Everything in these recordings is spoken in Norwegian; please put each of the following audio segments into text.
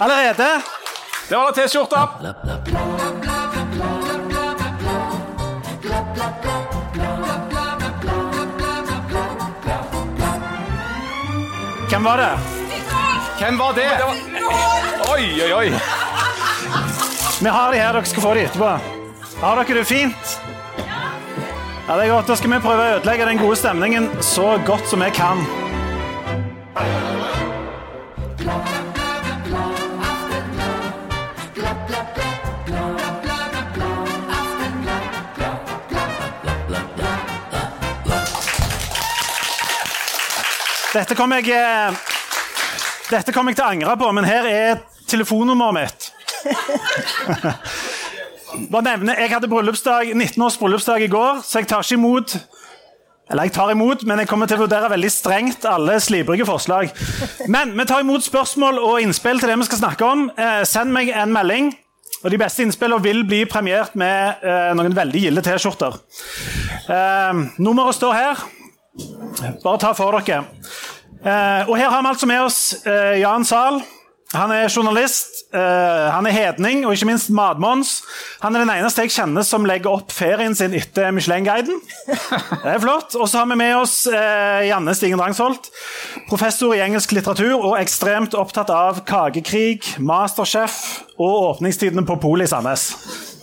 Allerede? Det var da T-skjorta. Hvem var det? Hvem var det? Oi, oi, oi. Vi har de her, dere skal få de etterpå. Har dere det fint? Ja, det er godt. Da skal vi prøve å ødelegge den gode stemningen så godt som vi kan. Dette kommer jeg eh, kommer jeg til å angre på, men her er telefonnummeret mitt. Bare nevne, Jeg hadde 19 års bryllupsdag i går, så jeg tar ikke imot eller jeg tar imot, men jeg kommer til å vurdere veldig strengt alle slibrige forslag. Men vi tar imot spørsmål og innspill til det vi skal snakke om. Eh, send meg en melding. Og De beste innspillene vil bli premiert med eh, noen veldig gilde T-skjorter. Eh, nummeret står her. Bare ta for dere. Eh, og her har vi altså med oss eh, Jan Zahl. Han er journalist, eh, han er hedning og ikke minst matmons. Han er den eneste jeg kjenner som legger opp ferien sin etter Michelin-guiden. Det er flott. Og så har vi med oss eh, Janne Stigen Drangsholt. Professor i engelsk litteratur og ekstremt opptatt av kakekrig, Masterchef og åpningstidene på Polet i Sandnes.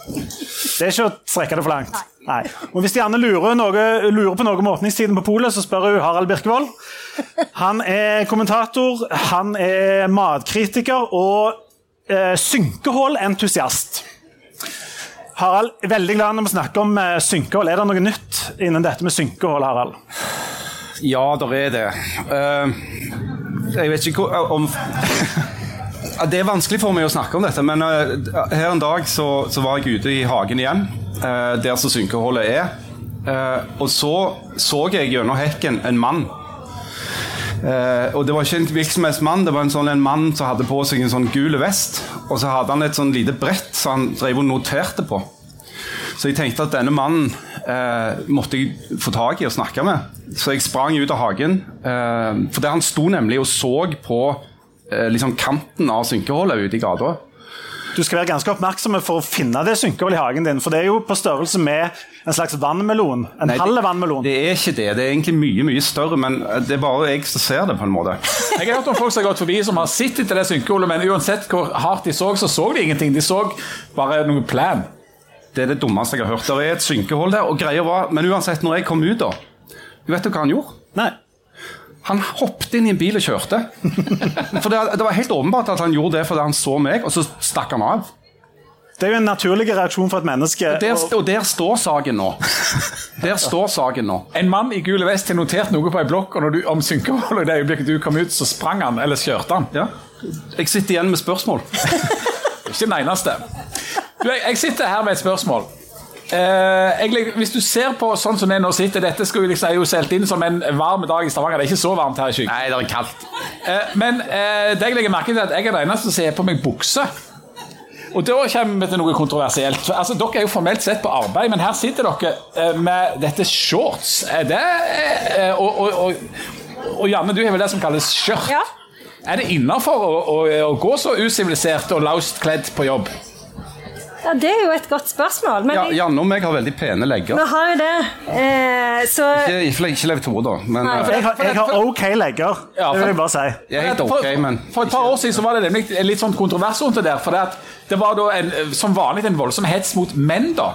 Det er ikke å strekke det for langt. Nei. Og Hvis Janne lurer, noe, lurer på noe om åpningstiden på polet, så spør hun Harald Birkevold. Han er kommentator, han er matkritiker og eh, synkehull-entusiast. Harald, veldig glad når vi snakker om eh. Er det noe nytt innen dette med synkehull, Harald? Ja, det er det. Uh, jeg vet ikke hvor, om Det er vanskelig for meg å snakke om dette, men eh, her en dag så, så var jeg ute i hagen igjen, eh, der som synkeholdet er. Eh, og så så jeg gjennom hekken en mann. Og Det var ikke en hvilken som helst mann, det var en, sånn, en mann som hadde på seg en sånn gul vest. Og så hadde han et sånn lite brett som han drev og noterte på. Så jeg tenkte at denne mannen eh, måtte jeg få tak i og snakke med. Så jeg sprang ut av hagen. Eh, for der han sto nemlig og så på liksom kanten av synkeholdet ute i gata. Du skal være ganske oppmerksom for å finne det synkehullet i hagen din, for det er jo på størrelse med en slags vannmelon. En Nei, halv vannmelon. Det er ikke det. Det er egentlig mye mye større, men det er bare jeg som ser det. på en måte. Jeg har hørt om folk som har gått forbi som har sett etter det synkehullet, men uansett hvor hardt de så, så så de ingenting. De så bare noe plan. Det er det dummeste jeg har hørt. Det er et synkehold der, og greia var, Men uansett, når jeg kom ut, da Vet du hva han gjorde? Nei. Han hoppet inn i en bil og kjørte. For det, det var helt åpenbart at han gjorde det fordi han så meg, og så stakk han av. Det er jo en naturlig reaksjon for et menneske. Der, og der står saken nå. Der står saken nå. En mann i gule vest har notert noe på ei blokk, og når du, om synkeholdet i det øyeblikket du kom ut, så sprang han, eller kjørte han. Ja. Jeg sitter igjen med spørsmål. Ikke den eneste. Du, jeg, jeg sitter her med et spørsmål. Eh, jeg, hvis du ser på sånn som det nå sitter Dette skal jo liksom, er jo solgt inn som en varm dag i Stavanger. Det er ikke så varmt her i skyggen. Nei, det er kaldt. Eh, men eh, det jeg legger merke til er at jeg er den eneste som ser på meg bukse. Og da kommer vi til noe kontroversielt. Altså, dere er jo formelt sett på arbeid, men her sitter dere eh, med dette shorts. Er det eh, og, og, og, og Janne, du har vel det som kalles skjørt. Ja. Er det innafor å, å, å gå så usivilisert og laust kledd på jobb? Ja, det er jo et godt spørsmål. Men Ja, Janne og meg har veldig pene legger. vi har jo det. Eh, så Ikke, ikke, ikke Lev Tore, da. Men Nei, eh, Jeg har, jeg har OK legger, Ja, det vil jeg bare si. jeg er helt for, ok, men for et par år siden så var det nemlig litt sånn kontrovers rundt det der. For det, at det var da en, som vanlig en voldsom hets mot menn da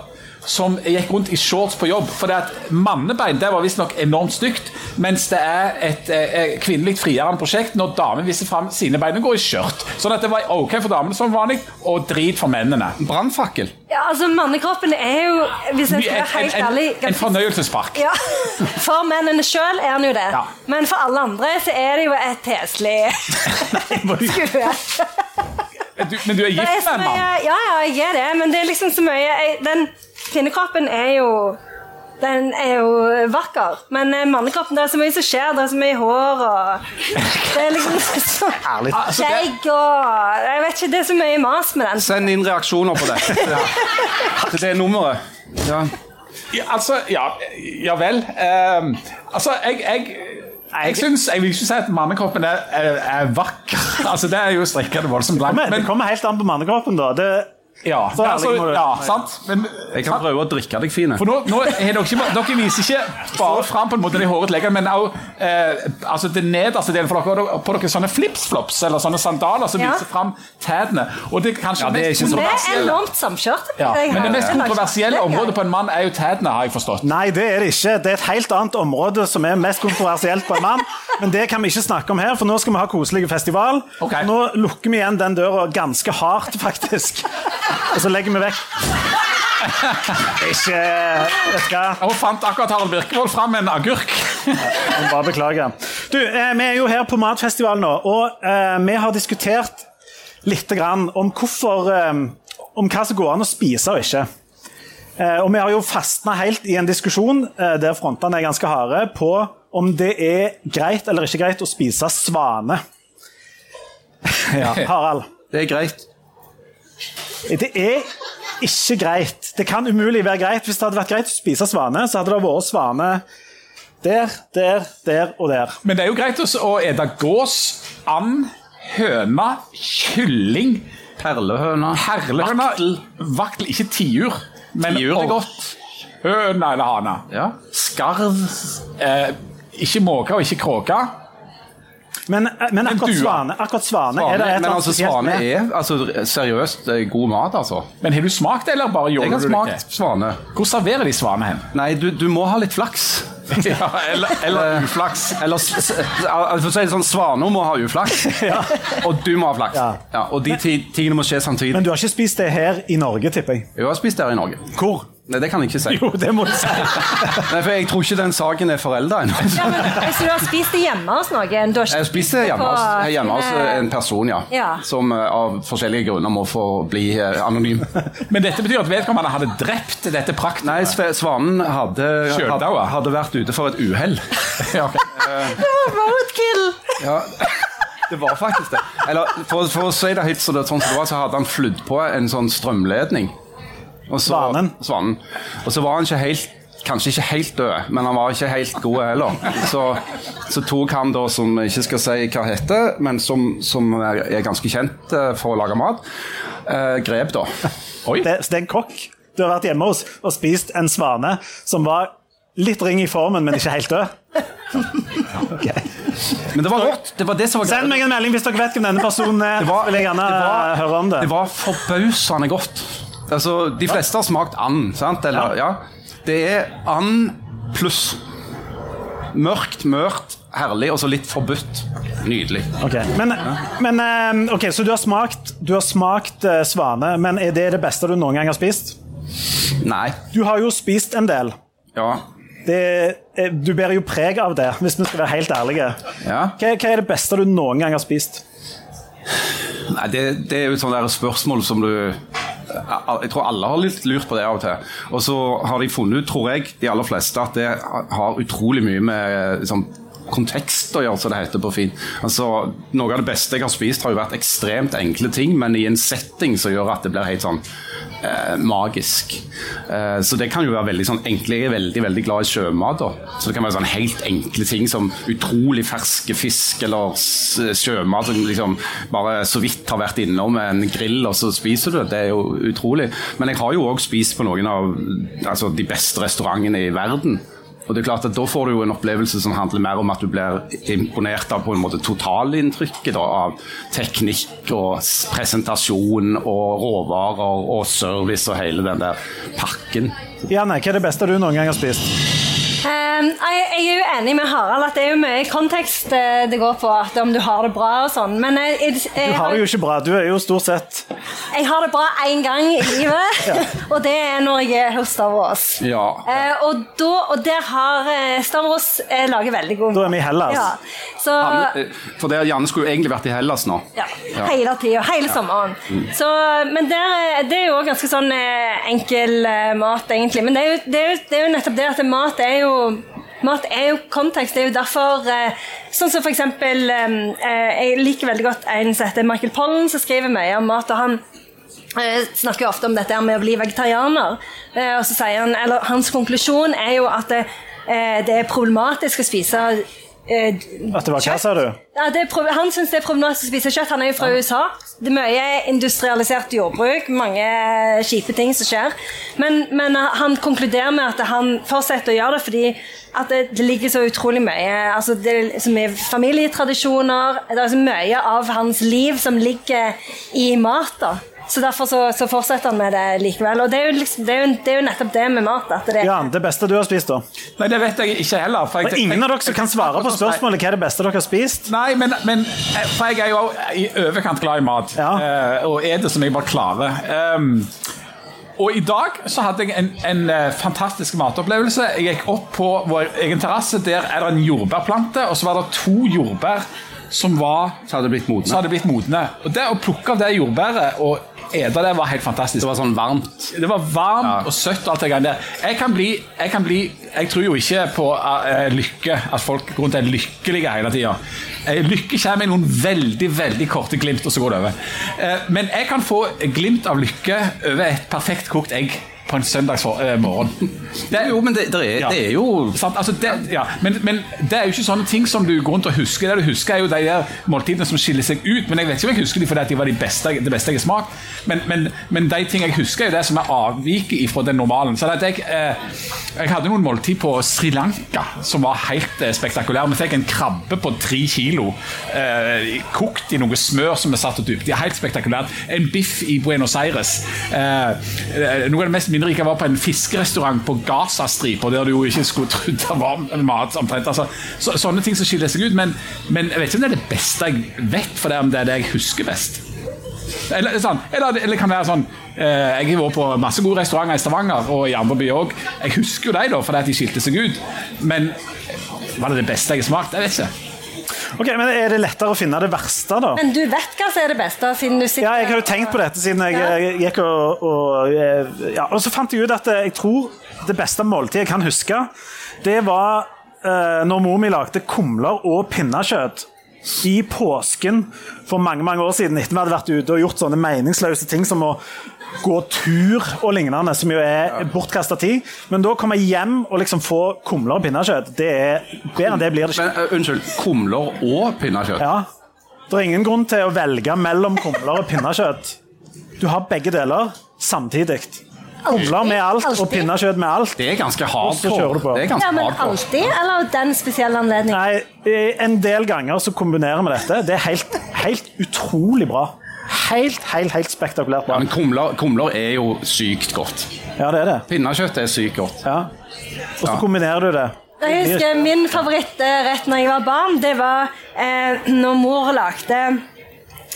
som gikk rundt i shorts på jobb. For det at mannebein det var visstnok enormt stygt, mens det er et eh, kvinnelig frigjørende prosjekt når damer viser fram sine bein og går i skjørt. Sånn at det var ok for damene som vanlig, og drit for mennene. Brannfakkel. ja, altså, mannekroppen er jo, hvis jeg skal En, være helt ærlig en, en fornøyelsespark. ja, For mennene sjøl er han jo det. Ja. Men for alle andre så er det jo et heslig skue. Du, men du er er gift med en mann. ja, ja, jeg er det, men det er liksom så mye jeg, Den kvinnekroppen er jo den er jo vakker, men eh, mannekroppen det er så mye som skjer. Det er så mye hår og Det er liksom så. Altså, skjegg og Jeg vet ikke, det er så mye mas med den. Send inn reaksjoner på det. Ja. Til det nummeret. Ja. ja, altså, ja, ja vel. Um, altså, jeg, jeg jeg, synes, jeg vil ikke si at mannekroppen er, er, er vakker. Altså, det er jo strekkende voldsomt langt. Men det kommer helt an på mannekroppen, da. Det, ja, Så altså, ja, sant? Men, Jeg kan prøve å drikke deg fine. For nå, nå er dere, ikke, dere viser ikke bare fram på en måte de hårete leggene, men også eh, altså den nederste delen. For dere har på dere sånne flipsflops eller sånne sandaler som Ja. viser fram tærne. Og det kanskje Ja, det er ikke så- Det er enormt samkjørt. ja, Men det mest kontroversielle området på en mann er jo tærne, har jeg forstått. nei, det er det ikke. Det er et helt annet område som er mest kontroversielt på en mann. Men det kan vi ikke snakke om her, for nå skal vi ha koselig festival. Okay. Nå lukker vi igjen den døra ganske hardt, faktisk. Og så legger vi vekk Ikke Vet du hva? Hun fant akkurat Harald Birkevold fram en agurk. Jeg bare beklager. Du, eh, vi er jo her på matfestival nå, og eh, vi har diskutert litt grann om hvorfor eh, Om hva som går an å spise og ikke. Eh, og vi har jo fastna helt i en diskusjon eh, der frontene er ganske harde, på om det er greit eller ikke greit å spise svane. Ja, Harald. Det er greit. Det er ikke greit. Det kan umulig være greit. Hvis det hadde vært greit å spise svane, så hadde det vært svane der, der, der og der. Men det er jo greit å ete gås, and, høne, kylling, Perlehøna. perlehøne Vaktel, ikke tiur. Men Tiur er godt. Høne eller hane. Ja. Skarv. Eh, ikke måke og ikke kråke. Men, eh, men akkurat dua. svane, akkurat svane er det et eller men altså, svane er altså, seriøst eh, god mat, altså. Men har du smakt det, eller bare gjorde du det Jeg har smakt svane. Hvor serverer de svane hen? Nei, du, du må ha litt flaks. ja, eller, eller uflaks. Eller for å si det sånn, Svaner må ha uflaks, og du må ha flaks. Ja. Ja, og de tingene må skje samtidig. Men du har ikke spist det her i Norge, tipper jeg? Jeg har spist det her i Norge. Hvor? Nei, det kan jeg ikke si. Jo, det må du si. Nei, for Jeg tror ikke den saken er forelda ennå. Ja, men, så du har spist det hjemme hos noen? Du har ikke Jeg spiste hjemme hos, på hjemme hos en person, ja. Ja. Som eh, av forskjellige grunner må få bli eh, anonym. Men dette betyr at vedkommende hadde drept dette praktet. Nei, Svanen hadde, hadde, hadde vært ute for et uhell. Ja, ok. Roadkill! Ja, det var faktisk det. Eller for, for å si det helt så det, sånn som det var, så hadde han flydd på en sånn strømledning. Og så, Svanen. Svanen. Og så var han ikke helt Kanskje ikke helt død, men han var ikke helt god heller. Så, så tok han da, som jeg ikke skal si hva heter, men som, som er ganske kjent eh, for å lage mat, eh, grep da. Oi. Det, så det er en kokk du har vært hjemme hos og spist en svane som var litt ring i formen, men ikke helt død? okay. Men det var godt. Det var det som var Send meg en melding hvis dere vet hvem denne personen er. Det var- det var- høre om det. Det var forbausende godt. Altså, de fleste har smakt and, sant? Eller, ja. Det er and pluss mørkt, mørt, herlig, og så litt forbudt. Nydelig. Ok, Men, men eh, ok, Så du har smakt, du har smakt eh, svane, men er det det beste du noen gang har spist? Nei. Du har jo spist en del. Ja. Det, du bærer jo preg av det, hvis vi skal være helt ærlige. Ja. Hva, hva er det beste du noen gang har spist? Nei, det, det er jo et sånt der spørsmål som du Jeg tror alle har litt lurt på det av og til. Og så har de funnet ut, tror jeg, de aller fleste, at det har utrolig mye med liksom, kontekst å gjøre, som det heter på fint. Altså, noe av det beste jeg har spist, har jo vært ekstremt enkle ting, men i en setting som gjør at det blir helt sånn eh, magisk. Eh, så det kan jo være veldig sånn enkle Jeg er veldig veldig glad i sjømat. da Så det kan være sånn helt enkle ting som utrolig ferske fisk eller sjømat som liksom bare så vidt har vært innom en grill, og så spiser du det. Det er jo utrolig. Men jeg har jo òg spist på noen av altså, de beste restaurantene i verden. Og det er klart at Da får du jo en opplevelse som handler mer om at du blir imponert av på en måte totalinntrykket av teknikk og presentasjon og råvarer og service og hele den der pakken. Janne, hva er det beste du noen gang har spist? Um, jeg, er jo enig med Harald at det er jo mye kontekst eh, det går på, at om du har det bra og sånn. Men jeg, jeg, jeg, Du har det jo ikke bra. Du er jo stort sett jeg har det bra én gang i livet, og det er når jeg er hos Stavros. Ja. Eh, og, da, og der har eh, Stavros eh, lager veldig god Da er vi i Hellas. Ja. Så, Han, for det, Janne skulle jo egentlig vært i Hellas nå. ja, Ja. hele tida, hele sommeren. Så, men der, er- det er jo ganske sånn enkel mat, egentlig. Men det er, jo, det, er jo, det er jo nettopp det at mat er jo Mat er jo kontekst. Det er jo derfor eh, Sånn som for eksempel eh, eh, Jeg liker veldig godt en som heter Michael Pollen, som skriver mye om mat. og han snakker jo ofte om dette med å bli vegetarianer. Og så sier han, eller Hans konklusjon er jo at det, det er problematisk å spise eh, At det var hva, sa du? Ja, det han syns det er problematisk å spise kjøtt. Han er jo fra USA. Det er mye industrialisert jordbruk, mange kjipe ting som skjer. Men, men han konkluderer med at han fortsetter å gjøre det fordi det, det ligger så utrolig mye altså Det er familietradisjoner. Det er så mye av hans liv som ligger i mat. da. Så derfor så, så fortsetter han med det likevel. Og det er jo, liksom, det er jo, det er jo nettopp det med mat. At det, ja, det beste du har spist, da? Nei, det vet jeg ikke heller. for Det er ingen av dere som kan svare på spørsmålet hva er det beste dere har spist? Nei, men, men For jeg er jo i overkant glad i mat. Ja. eh, Og er det som jeg bare klarer. Um, og i dag så hadde jeg en, en eh, fantastisk matopplevelse. Jeg gikk opp på vår egen terrasse. Der er det en jordbærplante, og så var det to jordbær som var Så hadde blitt modne. så hadde blitt modne. Og det å plukke av det jordbæret og ete det var helt fantastisk. Det var sånn varmt. Det var varmt Ja. og søtt og alt det greiene der. Jeg kan bli Jeg, kan bli, jeg tror jo ikke på uh, lykke, at folk rundt er lykkelige hele tida. lykke kommer i noen veldig veldig korte glimt, og så går det over. Uh, men jeg kan få glimt av lykke over et perfekt kokt egg på en søndagsmorgen. Jo, men det, det, er, Ja. det er jo? Altså det, ja. men, men det er jo ikke sånne ting som du går rundt og husker. Det du husker, er jo de der måltidene som skiller seg ut. Men jeg vet ikke om jeg husker de fordi de var de beste, det beste jeg har smakt. Men, men, men de ting jeg husker, er jo det som er avviket fra den normalen. Så jeg, eh, jeg hadde noen måltid på Sri Lanka som var helt eh, spektakulære. Vi fikk en krabbe på tre kilo, eh, kokt i noe smør som vi satt og dypte i. Helt spektakulært. En biff i Buenos Aires. Eh, eh, noe av det mest minnerike var på en fiskerestaurant på Gazastripa, der du jo ikke skulle tro det var mat. omtrent. Altså, så, sånne ting som skiller seg ut. Men, men jeg vet ikke om det er det beste jeg vet, for det er om det er det jeg husker best. Eller, sånn, eller, eller kan det være sånn eh, Jeg har vært på masse gode restauranter i Stavanger og i andre byer òg. Jeg husker jo dem, da, fordi de skilte seg ut. Men var det det beste jeg har smakt? Jeg vet ikke. Ok, men Er det lettere å finne det verste, da? Men du vet hva som er det beste, siden du sitter Ja, jeg har jo tenkt på dette siden jeg, jeg gikk og, og eh, Ja, og så fant jeg ut at eh, jeg tror det beste måltidet jeg kan huske, det var eh, når mor mi lagde kumler og pinnekjøtt i påsken for mange mange år siden, etter vi hadde vært ute og gjort sånne meningsløse ting som å gå tur og lignende, som jo er bortkasta tid. Men da komme hjem og liksom få kumler og pinnekjøtt, det er bedre enn det blir det ikke. Men, uh, Unnskyld. Kumler og pinnekjøtt? Ja. Det er ingen grunn til å velge mellom kumler og pinnekjøtt. Du har begge deler samtidig. Kumler med alt og pinnekjøtt med alt. Det er ganske Og så kjører du på. hardcore. Det er ganske Ja, men alltid, eller den spesielle anledningen? Nei, eh, en del ganger så kombinerer vi dette. Det er helt, helt utrolig bra. Helt, helt, helt spektakulært bra. Ja, men kumler, kumler er jo sykt godt. Ja, det er det. Pinnekjøtt er sykt godt. Ja. Og så kombinerer du det. Jeg husker Min favorittrett når jeg var barn, det var eh, når mor lagde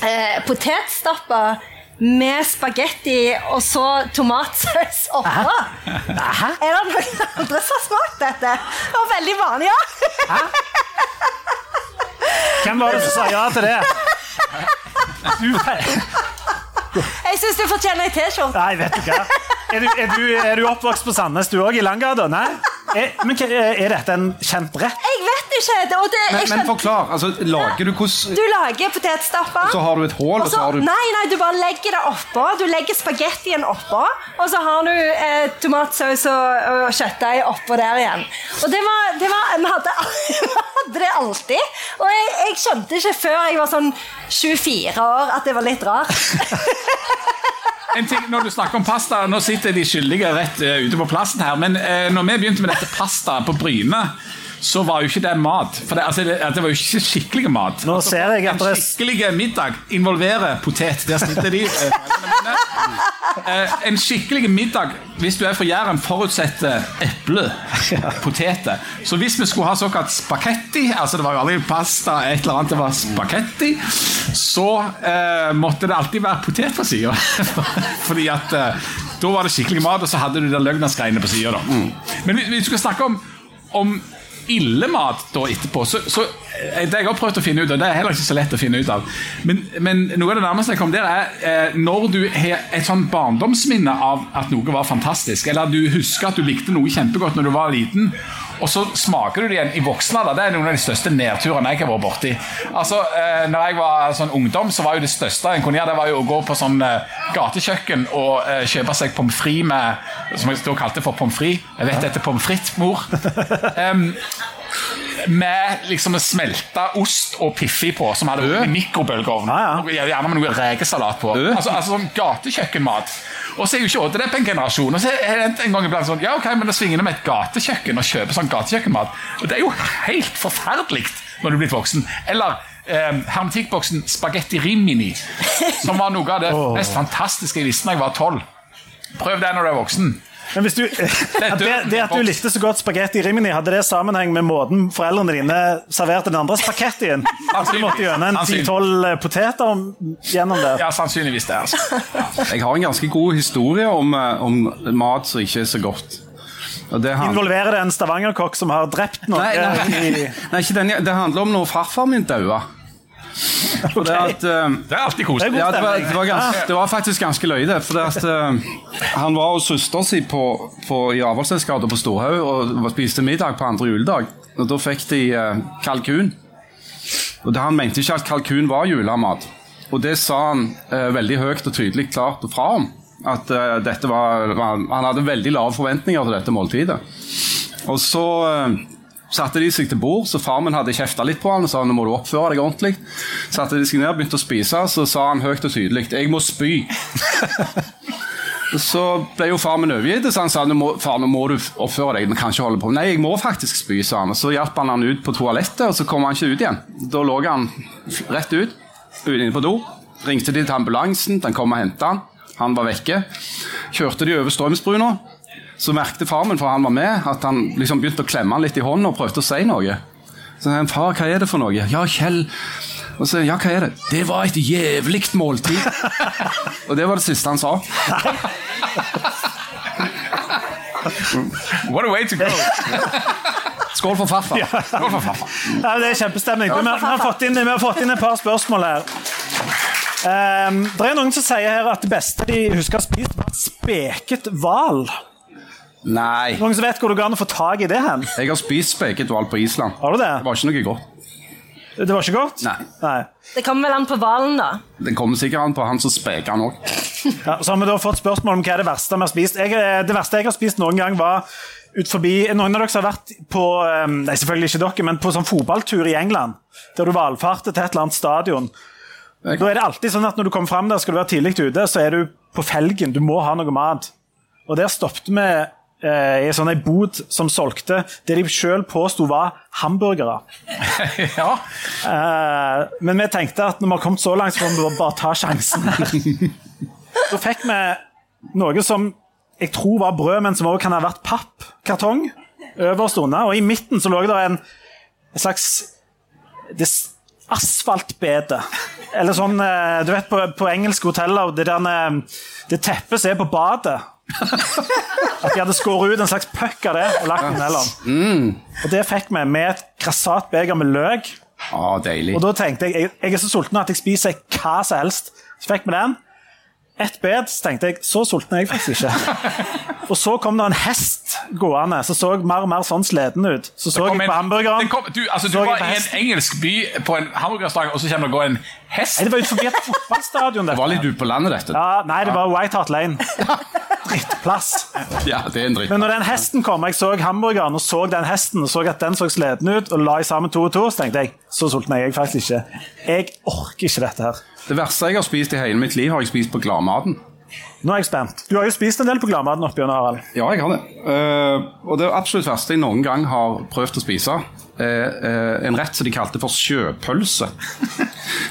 eh, potetstapper med spagetti og så tomatsaus oppå. Er det noen andre som har smakt dette? Det var veldig vanlig, ja. Hæ? Hvem var det som sa ja til det? Du, Jeg syns du fortjener ei T-skjorte. nei, vet du hva. Er du, er du, er du oppvokst på Sandnes, du òg, i Langgata? Nei? Er, men er dette en kjent rett? Jeg vet ikke. det- Og det, Men, kjent... men forklar. altså, Lager du hvordan du lager potetstapper. Så har du et hull, og så har du Nei, nei, du bare legger det oppå. Du legger spagettien oppå, og så har du eh, tomatsaus og, og kjøttdeig oppå der igjen. Og det var, det var Vi hadde, det alltid. Og jeg, jeg skjønte ikke før jeg var sånn 24 år at det var litt rart. En ting, når du snakker om pasta, Nå sitter de skyldige rett uh, ute på plassen her, men uh, når vi begynte med dette pasta på Bryne, så var jo ikke det mat. For det, altså, det, det var jo ikke skikkelig mat. Nå Altså, ser jeg at En skikkelig middag involverer potet. Der sitter de. eh. Eh, en skikkelig middag, hvis du er fra Jæren, forutsetter eple, poteter. Så hvis vi skulle ha såkalt spagetti, altså det var jo aldri pasta, et eller annet, det var spagetti, så eh, måtte det alltid være potet på sida. Fordi at eh, da var det skikkelig mat, og så hadde du de løgnersgreiene på sida. Men vi, vi skal snakke om, om ille mat da etterpå, så, så eh, det jeg har prøvd å finne ut, av, det er heller ikke så lett å finne ut av, men, men noe av det nærmeste jeg kom der, er eh, når du har et sånn barndomsminne av at noe var fantastisk, eller du husker at du likte noe kjempegodt når du var liten, og så smaker du det igjen i voksen alder. Det er noen av de største nedturene jeg har vært borti. Altså, eh, når jeg var sånn ungdom, så var jo det største en kunne gjøre, det var jo å gå på sånn eh, gatekjøkken og eh, kjøpe seg pommes frites med Som jeg da kalte for pommes frites. Jeg vet dette er pommes frites, mor. Em, med liksom smelta ost og Piffi på, som hadde vært i mikrobølgeovn. Ja, ja. Gjerne med noe rekesalat på. Ø. Altså, altså sånn gatekjøkkenmat. Og så er jo ikke Odde det på en generasjon. Og så er det en gang iblant sånn Ja, ok, men da svinger det med et gatekjøkken og kjøper sånn gatekjøkkenmat. Og det er jo helt forferdelig når du er blitt voksen. Eller eh, hermetikkboksen Spagetti Rimini, som var noe av det mest fantastiske jeg visste da jeg var tolv. Prøv det når du er voksen. Men hvis du, at det, det at du likte så godt spagetti rimini, hadde det sammenheng med måten foreldrene dine serverte den andre spagettien? At du måtte gjennom en Sannsynlig. 10-12 poteter gjennom det? Ja, sannsynligvis det. altså. Jeg har en ganske god historie om, eh, om mat som ikke er så godt. Det Involverer det en stavangerkokk som har drept noen? Nei, nei, nei, nei den, det handler om når farfar min daua. For det at, uh, Det er alltid koselig. Det, ja, det, var, det, var ganske, det var faktisk ganske løye, det. For det at, uh, han var hos søster si på, på, i Avaldsnesgata på Storhaug og spiste middag på andre juledag. Og Da fikk de uh, kalkun. Og det, Han mente ikke at kalkun var julemat. Og det sa han veldig høyt og tydelig klart fra om. At dette var, Han hadde veldig lave forventninger til dette måltidet. Og så satte de seg til bord, så far min hadde kjefta litt på han og sa nå må du oppføre deg ordentlig. Satte de seg ned, begynte å spise, så sa han høyt og tydelig 'jeg må spy'. Så ble jo far min overgitt, så han sa nå må, far, nå må du oppføre deg. Vi kan ikke holde på. Nei, jeg må faktisk spy, sa han. Og Så hjalp han han ut på toalettet, og så kom han ikke ut igjen. Da lå han rett ut inne på do. Ringte de til ambulansen, den kom og henta han. Han var vekke. Kjørte de over Strømsbrua. Så merkte far min, for han var med, at han liksom begynte å klemme han litt i hånden og prøvde å si noe. Så han, far, hva er det for noe? Ja, Kjell. Og så, ja, hva er det? Det var et jævlig måltid. og det var det siste han sa. What a way to go! Skål for farfar. Skål for farfar. Ja, det er kjempestemning. Vi, vi, har fått inn, vi har fått inn et par spørsmål her. Um, det er noen som sier her at det beste de husker å ha spist, var speket hval. Nei. Noen som vet hvor du går an å få tak i det hen? Jeg har spist speket hval på Island. Har du det? Det var ikke noe godt. Det var ikke godt? Nei. Det kommer vel an på hvalen, da. Det kommer sikkert an på han som speker han òg. Ja, så har vi da fått spørsmål om hva er det verste vi har spist. Jeg, det verste jeg har spist noen gang, var ut forbi Noen av dere som har vært på eh, Nei, selvfølgelig ikke dere, men på sånn fotballtur i England. Der du valfarter til et eller annet stadion. Da er det alltid sånn at Når du kommer fram der, skal du være tidlig ute, så er du på felgen. Du må ha noe mat. Og der stoppet vi i sånn ei bod som solgte det de sjøl påsto var hamburgere. Ja. Eh, men vi tenkte at når vi har kommet så langt, så får vi bare ta sjansen. da fikk vi noe som jeg tror var brød, men som også kan ha vært pappkartong øverst under. Og i midten så lå det en, en slags asfaltbede. Eller sånn eh, Du vet på, på engelske hoteller, det, der, eh, det teppet som er på badet. At de hadde skåret ut en slags puck av det og lagt den mellom. Og det fikk vi med et grassat beger med løk. Ah, deilig. Og da tenkte jeg, jeg jeg er så sulten at jeg spiser hva som helst. Så fikk vi den. Ett bed, så tenkte jeg så sulten er jeg faktisk ikke. Og så kom det en hest gående som så mer og mer sånn sliten ut. Så så jeg på hamburgeren. det kom, du, altså, du var i en engelsk by på en hamburgerrestaurant, og så kommer det å gå en hest? Nei, det var utenfor et fotballstadion. Det var litt ute på landet, dette. Ja, nei, det var White Hart Lane. Drittplass. Ja, det er en drittplass. Men når den hesten kom, jeg så hamburgeren og så den hesten og så at den så sliten ut, og la i sammen to og to, så tenkte jeg så sulten er jeg faktisk ikke. Jeg orker ikke dette her. Det verste jeg har spist i hele mitt liv, har jeg spist på Gladmaten. Nå er jeg spent. Du har jo spist en del på Gladmaten opp gjennom, Harald. Ja, jeg har det. Uh, og det absolutt verste jeg noen gang har prøvd å spise, er uh, en rett som de kalte for sjøpølse.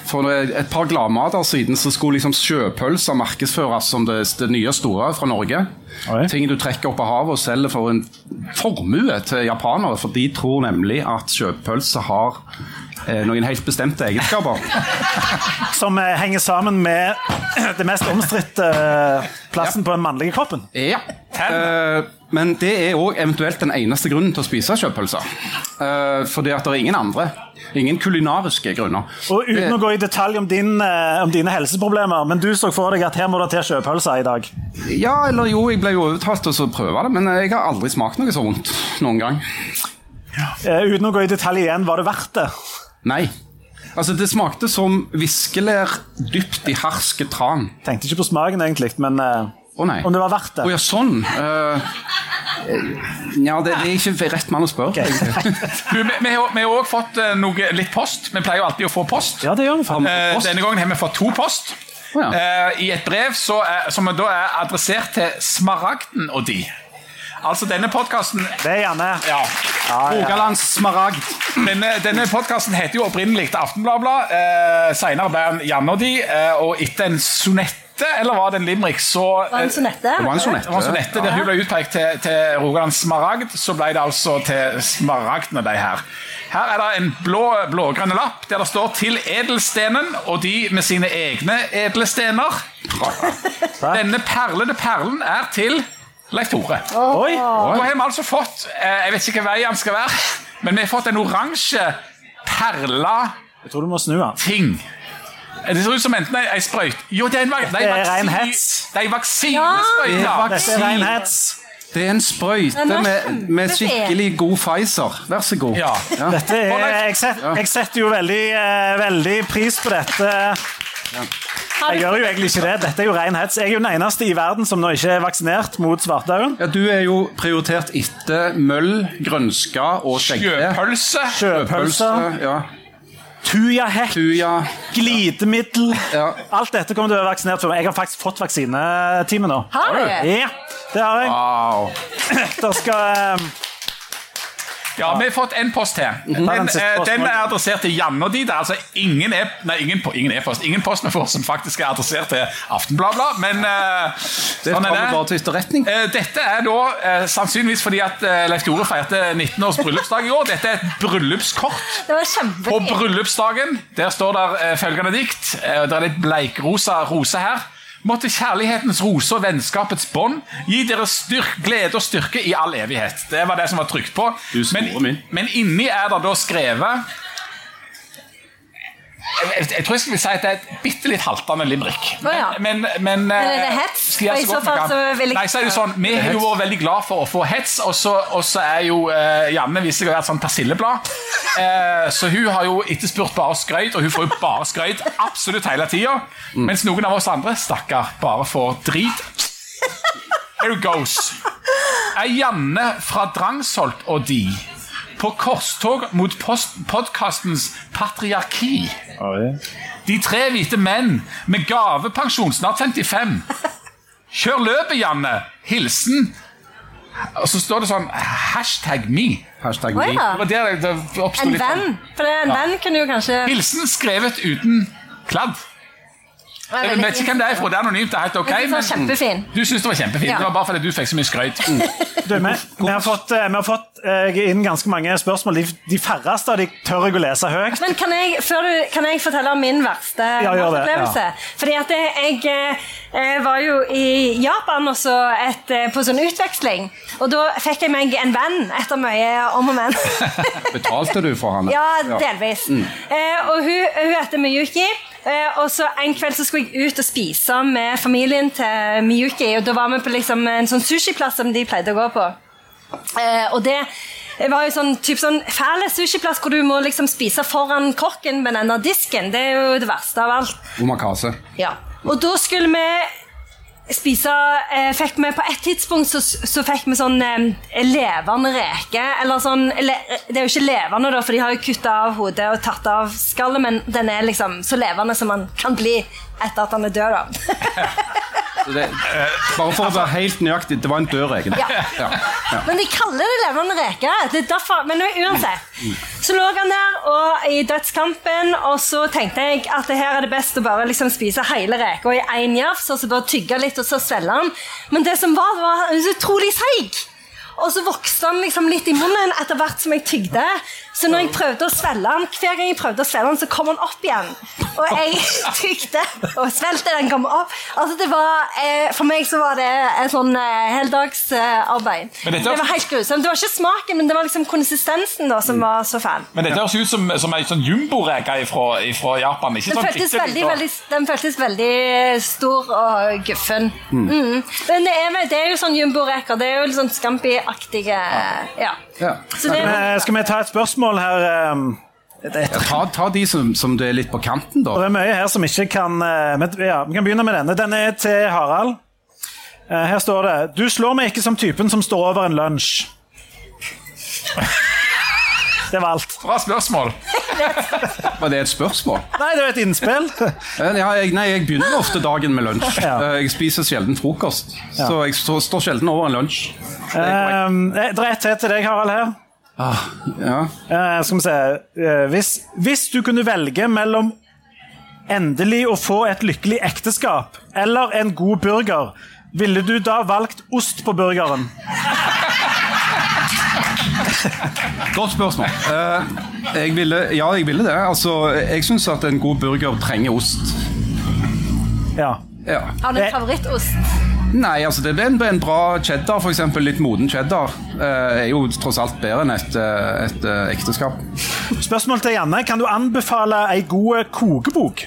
For et par gladmater siden så skulle liksom sjøpølser markedsføres som det, det nye store fra Norge. Oi. Ting du trekker opp av havet og selger for en formue til japanere, for de tror nemlig at sjøpølse har eh, noen helt bestemte egenskaper. Som eh, henger sammen med det mest omstridte plassen plassen på den mannlige kroppen. Ja. Eh, men det er òg eventuelt den eneste grunnen til å spise sjøpølser. Eh, fordi at det er ingen andre. Ingen kulinariske grunner. Og uten å gå i detalj om, din, eh, om dine helseproblemer, men du så for deg at her må det til sjøpølse i dag. Ja, eller jo, jeg ble jo overtalt til å prøve det, men jeg har aldri smakt noe så vondt noen gang. Ja. uten å gå i detalj igjen, var det verdt det? Nei. Altså, det smakte som viskelær dypt i harske tran. Tenkte ikke på smaken, egentlig, men eh, Å nei. om det var verdt det. Å ja, sånn. Eh, Ja, det, det er ikke rett mann å spørre. Du, vi, vi, har- vi har òg fått eh, noe, litt post. Vi pleier jo alltid å få post. Ja, det gjør vi faen. Eh, denne gangen har vi fått to post. Å, ja. Eh, I et brev så er, som da er adressert til Smaragden og de. Altså denne podkasten Det er Janne. ja, Rogalands smaragd. Denne, denne podkasten heter jo opprinnelig Aftenbladet. Eh, Senere ble den Janne og de, eh, og etter en sonette, eller var det en limerick, så Var en sonette? Det var en sonette. det var en sonette der hun ble utpekt til, til Rogalands Smaragd, så ble det altså til Smaragdene, de her. Her er det en blå, blågrønne lapp der det står 'Til edelstenen', og de med sine egne edle stener. Denne perlende perlen er til Leif Tore. Oi! Nå har vi altså fått eh, Jeg vet ikke hva vei han skal være, men vi har fått en oransje perla Jeg tror du må snu den. ting. Det ser ut som enten ei, sprøyte Jo, det er en, vak det er Det er vaksine- hets. Det er en vaksinesprøyte. Ja. Dette er ren. Det er en sprøyte er med, med skikkelig god Pfizer. Vær så god. Ja. Dette er, jeg, set, jeg setter jo veldig, eh, veldig pris på dette. Jeg gjør jo egentlig ikke det. Dette er jo ren hets. Jeg er jo den eneste i verden som nå ikke er vaksinert mot svartdauden. Ja, Du er jo prioritert etter møll, grønska og skjeggte. Sjøpølse. Sjøpølser, Ja. tujahekk, Tuja. glidemiddel. Ja. Alt dette kommer til å være vaksinert for. Jeg har faktisk fått vaksinetime nå. Har du? Ja, det har jeg. Wow. Da skal eh, Ja, vi har fått en post til. Den, eh, den er adressert til Janne og de. Det er altså ingen e nei, ingen, ingen e-post ingen post vi får som faktisk er adressert til Aftenbladet, men uh, sånn er bare det. til etterretning. Eh, Dette er da uh, sannsynligvis fordi at Leif Tore feirte 19 års bryllupsdag i år. Dette er et bryllupskort. På bryllupsdagen der står der følgende dikt. Det er litt bleikrosa rose her. Måtte kjærlighetens rose og vennskapets bånd gi dere styrk, glede og styrke i all evighet. Det var det som var trykt på. Men, men inni er det da skrevet jeg, jeg, tror jeg skal si at det er et bitte litt haltende limerick. Å ja. Men, men, men, Men er det eh, hets? skal jeg Og i så så vi fall så vil jeg- Nei, så er det sånn, Vi har jo vært veldig glad for å få hets, og så, er jo uh, Janne viser seg å være et sånt persilleblad. Eh, så hun har jo etterspurt bare skrøyt, og hun får jo bare skrøyt absolutt hele tida. Mens noen av oss andre, stakkar, bare får drit. Here goes. Er Janne fra Drangsholt og de på korstog mot podkastens patriarki? De tre hvite menn med gavepensjon, snart 55. Kjør løpet, Janne. Hilsen Og så står det sånn Hashtag me. Hashtag me. Oh, ja. Det var der det oppsto En litt sånn. venn. For det- en Ja. venn kunne jo kanskje Hilsen skrevet uten kladd. Jeg vet ikke hvem det er fra. Det er anonymt. det er helt ok. Men. Du syns det var kjempefint. Ja. Det var bare fordi du fikk så mye skrøyt. Du, vi, vi har fått, eh, vi har fått eh, inn ganske mange spørsmål. De, de færreste av de tør jeg å lese høyt. Men kan jeg, før du, kan jeg fortelle om min verste Ja, opplevelse? Ja. Fordi at jeg, jeg var jo i Japan også et, eh, på sånn utveksling. Og da fikk jeg meg en venn etter mye om og men. Betalte du for han? Ja, delvis. Eh, og hun, hun heter Miyuki. Eh, og så En kveld så skulle jeg ut og spise med familien til Miyuki. og Da var vi på liksom en sånn sushiplass som de pleide å gå på. og og det var jo sånn, typ sånn fæl sushiplass hvor du må liksom spise foran kokken med denne disken. Det er jo det verste av alt. Omakase. Ja. Og da skulle vi spise eh, fikk vi På et tidspunkt så, så fikk vi sånn eh, levende reke. Eller sånn le, Det er jo ikke levende, da, for de har jo kutta av hodet og tatt av skallet, men den er liksom så levende som man kan bli etter at han er død. da. Det, bare for å være helt nøyaktig, det var en død reke. Ja. Ja. Ja. Men de kaller det levende reke. Det er derfor, men uansett. Så lå han der og i dødskampen, og så tenkte jeg at det her er det best å bare liksom spise hele reka i én jafs, og så bare tygge litt, og så svelge den. Men det som var, var utrolig seig. Og så vokste han liksom litt i munnen etter hvert som jeg tygde. Så når jeg prøvde å svelge han, hver gang jeg prøvde å svelge han, så kom han opp igjen. Og jeg tygde og svelte den kom opp. Altså det var, eh, For meg så var det et sånn eh, heldagsarbeid. Dette- det var helt grusomt. Det var ikke smaken, men det var liksom konsistensen da som var så fæl. Men dette høres ut som, som ei sånn jumboreke fra Japan. Ikke Den sånn føltes, veldig, veldig, den føltes veldig stor og guffen. Mm. Men det er, det er jo sånn jumboreker. Det er jo litt sånn Scampi-aktige ja. Ja. Så det, Eh, Skal vi ta et spørsmål her? eh, er, Ta, ta de som, som det er litt på kanten, da. det er mye her som ikke kan eh, men, ja, Vi kan begynne med denne. Den er til Harald. Eh, Her står det Du slår meg ikke som typen som står over en lunsj. Det var alt. Bra spørsmål. Var det et spørsmål? Nei, det var et innspill. Eh, Ja, jeg, nei, jeg begynner ofte dagen med lunsj. Ja. Eh, Jeg spiser sjelden frokost. Så jeg står, står sjelden over en lunsj. Um, det er et til til deg, Harald. her. Ja. uh, skal vi se uh, hvis, hvis du kunne velge mellom endelig å få et lykkelig ekteskap eller en god burger, ville du da valgt ost på burgeren? Godt spørsmål. Uh, jeg ville, ja, jeg ville det. Altså, jeg syns at en god burger trenger ost. Ja. Ja. Har du Eh. en favorittost? Nei, altså det er en, en bra cheddar, f.eks. litt moden cheddar, eh, er jo tross alt bedre enn et, eh, et eh, ekteskap. Spørsmål til Janne. Kan du anbefale ei god kokebok?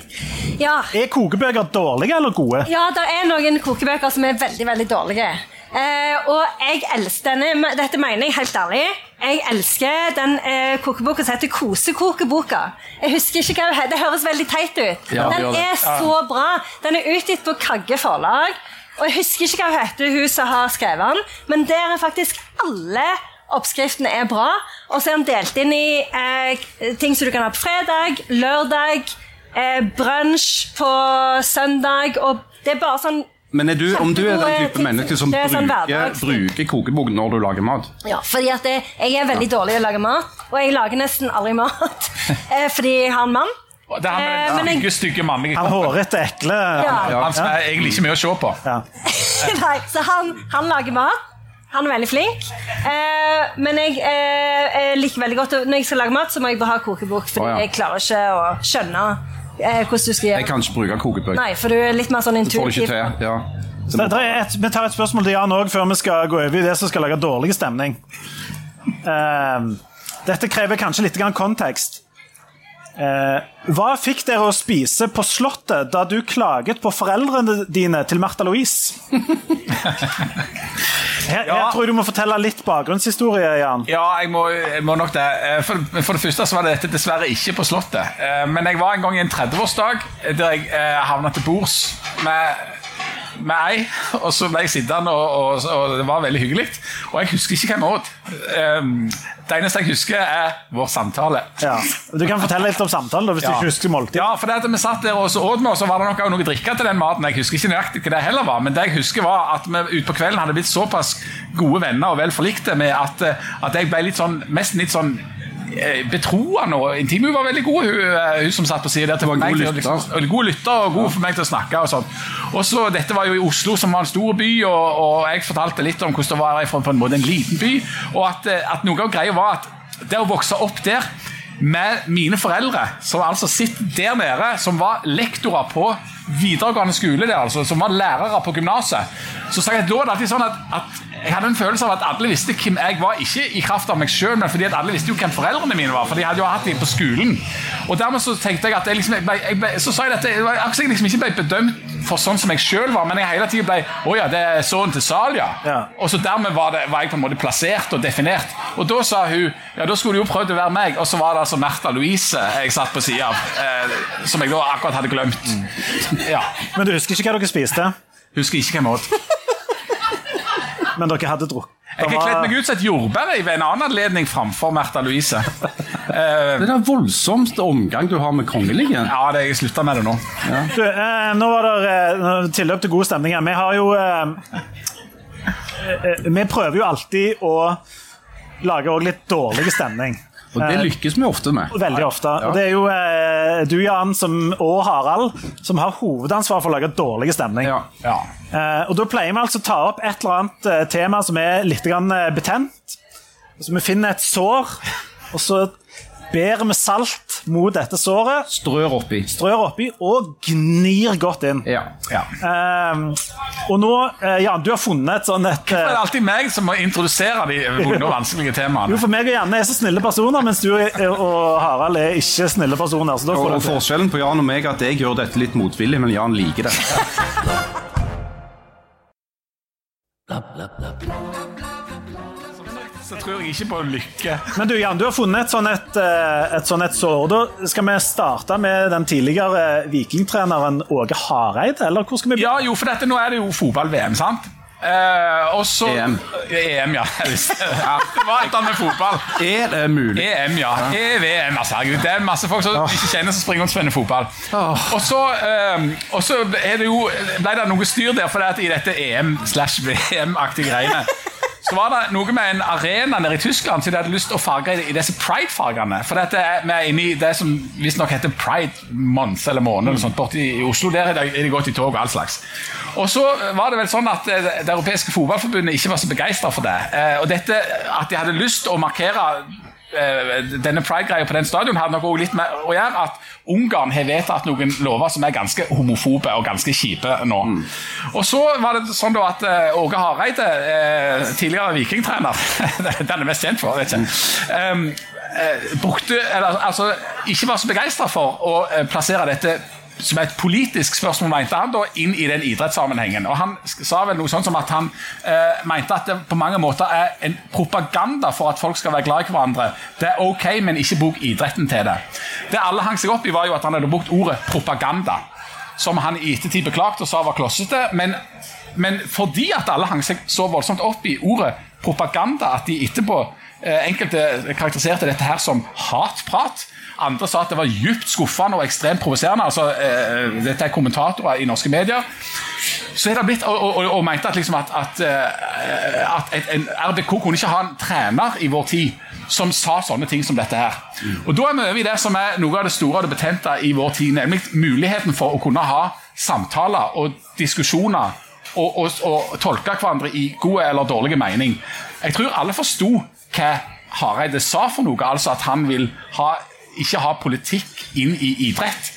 Ja. Er kokebøker dårlige eller gode? Ja, det er noen kokebøker som er veldig veldig dårlige. Eh, og jeg elsker denne, dette mener jeg helt ærlig. Jeg elsker den eh, kokeboka som heter Kosekokeboka. Jeg husker ikke hva det høres veldig teit ut. Ja, den er så bra. Den er utgitt på Kagge forlag. Og jeg husker ikke hva hun heter, hun som har skrevet den, men der er faktisk alle oppskriftene er bra. Og så er den delt inn i eh, ting som du kan ha på fredag, lørdag, eh, brunsj på søndag, og det er bare sånn Men er du, om du er den type menneske som sånn bruker, bruker kokebok når du lager mat Ja, fordi at det, jeg er veldig dårlig til å lage mat, og jeg lager nesten aldri mat eh, fordi jeg har en mann. Det er han Eh, med men den jeg- stygge, stygge mannlige Han hårete, ekle Ja. Han som er egentlig ikke mye å se på. Ja. Nei, så han, han lager mat. Han er veldig flink. Eh, men jeg eh, jeg liker veldig godt Når jeg skal lage mat, så må jeg bare ha kokebok, fordi oh, ja. jeg klarer ikke å skjønne eh, hvordan du skal Jeg gjøre kan ikke bruke kokebøker. Nei, for du er litt mer sånn Får det intuitiv. ikke til. Ja. Så det er et, vi tar et spørsmål til Jan òg, før vi skal gå over i det som skal lage dårlig stemning. Ehm, dette krever kanskje litt grann kontekst. Eh, hva fikk dere å spise på Slottet da du klaget på foreldrene dine til Märtha Louise? Her, her Ja. tror jeg du må fortelle litt bakgrunnshistorie, Jan. Ja, jeg må, jeg må nok det. Eh, For, for det første så var dette dessverre ikke på Slottet. Eh, Men jeg var en gang i en 30-årsdag der jeg eh, havna til bords med, med ei, og så ble jeg sittende, og, og, og det var veldig hyggelig. Og jeg husker ikke hva jeg åt. Um, Det eneste jeg husker, er vår samtale. Ja. Du kan fortelle litt om samtalen, da, hvis du ikke husker måltid. Ja, for det at vi satt der og så åt vi, og så var det nok også noe drikke til den maten. Jeg husker ikke nøyaktig hva det heller var, men det jeg husker var at vi utpå kvelden hadde blitt såpass gode venner og vel forlikte med at, eh, at jeg ble litt sånn, nesten litt sånn betroende og intim. Hun var veldig god, hun, eh, hun som satt på siden der. til meg god lytter. liksom- god lytter og god for meg til å snakke. og sånn. Og så, Dette var jo i Oslo, som var en stor by, og, og jeg fortalte litt om hvordan det var fra på en måte en liten by. Og at, eh, at noe av greia var at det å vokse opp der med mine foreldre, som altså sitter der nede, som var lektorer på videregående skole, der, altså, som var lærere på gymnaset, så sa jeg da det alltid sånn at, at jeg hadde en følelse av at alle visste hvem jeg var, ikke i kraft av meg sjøl, men fordi at alle visste jo hvem foreldrene mine var, for de hadde jo hatt dem på skolen. Og dermed så tenkte jeg at jeg liksom, jeg ble, jeg ble, Så sa jeg dette, akkurat jeg liksom ikke ble bedømt for sånn som jeg sjøl var, men jeg hele tida ble Å ja, det er sønnen til Salia. Ja. Og så dermed var, det, var jeg på en måte plassert og definert. Og da sa hun ja, da skulle du jo prøvd å være meg, og så var det altså Märtha Louise jeg satt på sida av, eh, som jeg da akkurat hadde glemt. Ja. Men du husker ikke hva dere spiste? Husker ikke hva jeg åt. Men dere hadde drukket? Jeg har kledd meg ut som et jordbær i ved en annen anledning framfor Märtha Louise. Eh, Det er den voldsomste omgang du har med kongelige. ja, det, jeg slutta med det nå. Du, eh, nå var det eh, tilløp til god stemning her. Vi har jo eh, eh, Vi prøver jo alltid å lage litt dårlig stemning. Og det lykkes vi ofte med. Veldig ofte. Og det er jo eh, du, Jan, som, og Harald, som har hovedansvar for å lage dårlig stemning. Ja. Ja. Eh, og Da pleier vi altså å ta opp et eller annet eh, tema som er litt grann, eh, betent. Så vi finner et sår, og så ber med salt mot dette såret, Strør oppi. strør oppi og gnir godt inn. Ja. Ja. Eh, og nå, eh, Jan, du har funnet et sånn et Det er det alltid meg som må introdusere de vonde og vanskelige temaene? Jo, for meg og Janne er så snille personer, mens du og Harald er ikke snille personer. Så da Og, får og forskjellen på Jan og meg er at jeg gjør dette litt motvillig, men Jan liker det. Så tror jeg ikke på lykke. Men du, Jan, du har funnet et sånn et, eh, et, sånn et sår. Da skal vi starte med den tidligere vikingtreneren Åge Hareide, eller hvor skal vi? Ja, jo, for dette, nå er det jo fotball-VM, sant? Eh, og så EM. EM, ja. det var et annet med fotball. Er det mulig? EM, ja. EVM, altså. Herregud, det er masse folk som ikke kjenner som springer rundt og spiller fotball. Og så, eh, og så er det jo, ble det noe styr der, for det at i dette EM slash VM-aktige greiene så var det noe med en arena nede i Tyskland som de hadde lyst til å farge i disse pride-fargene. For dette er, vi er inne i det som visstnok heter Pride Month eller måned. eller sånt, borte i Oslo. Der er de, gått i tog og all slags. Og så var det vel sånn at eh, Det europeiske fotballforbundet ikke var så begeistra for det. Eh, Og dette at de hadde lyst til å markere denne pride-greia på den stadion hadde nok også litt med å gjøre at Ungarn har vedtatt noen lover som er ganske homofobe og ganske kjipe nå. Og så var det sånn da at eh, Åge Hareide, eh, tidligere vikingtrener, den er mest kjent for, vet ikke um, eh, brukte, eller, altså, ikke var så begeistra for å eh, plassere dette som et politisk spørsmål, mente han, da, inn i den idrettssammenhengen. Og Han sa vel noe sånt som at han eh, mente at det på mange måter er en propaganda for at folk skal være glad i hverandre. Det er ok, men ikke bruk idretten til det. Det alle hang seg opp i, var jo at han hadde brukt ordet propaganda. Som han i ettertid beklagte og sa var klossete. Men, men fordi at alle hang seg så voldsomt opp i ordet propaganda at de etterpå enkelte karakteriserte dette her som hatprat. Andre sa at det var djupt skuffende og ekstremt provoserende. Altså, eh, dette er kommentatorer i norske medier. Så er det blitt, og, og, og, mente at, liksom at, at, eh, at et, en RBK kunne ikke ha en trener i vår tid som sa sånne ting som dette her. Og Da er vi over i det som er noe av det store og det betente i vår tid, nemlig muligheten for å kunne ha samtaler og diskusjoner og, og tolke hverandre i god eller dårlig mening. Jeg tror alle forsto hva Hareide sa for noe, altså at han vil ha, ikke ha politikk inn i idrett.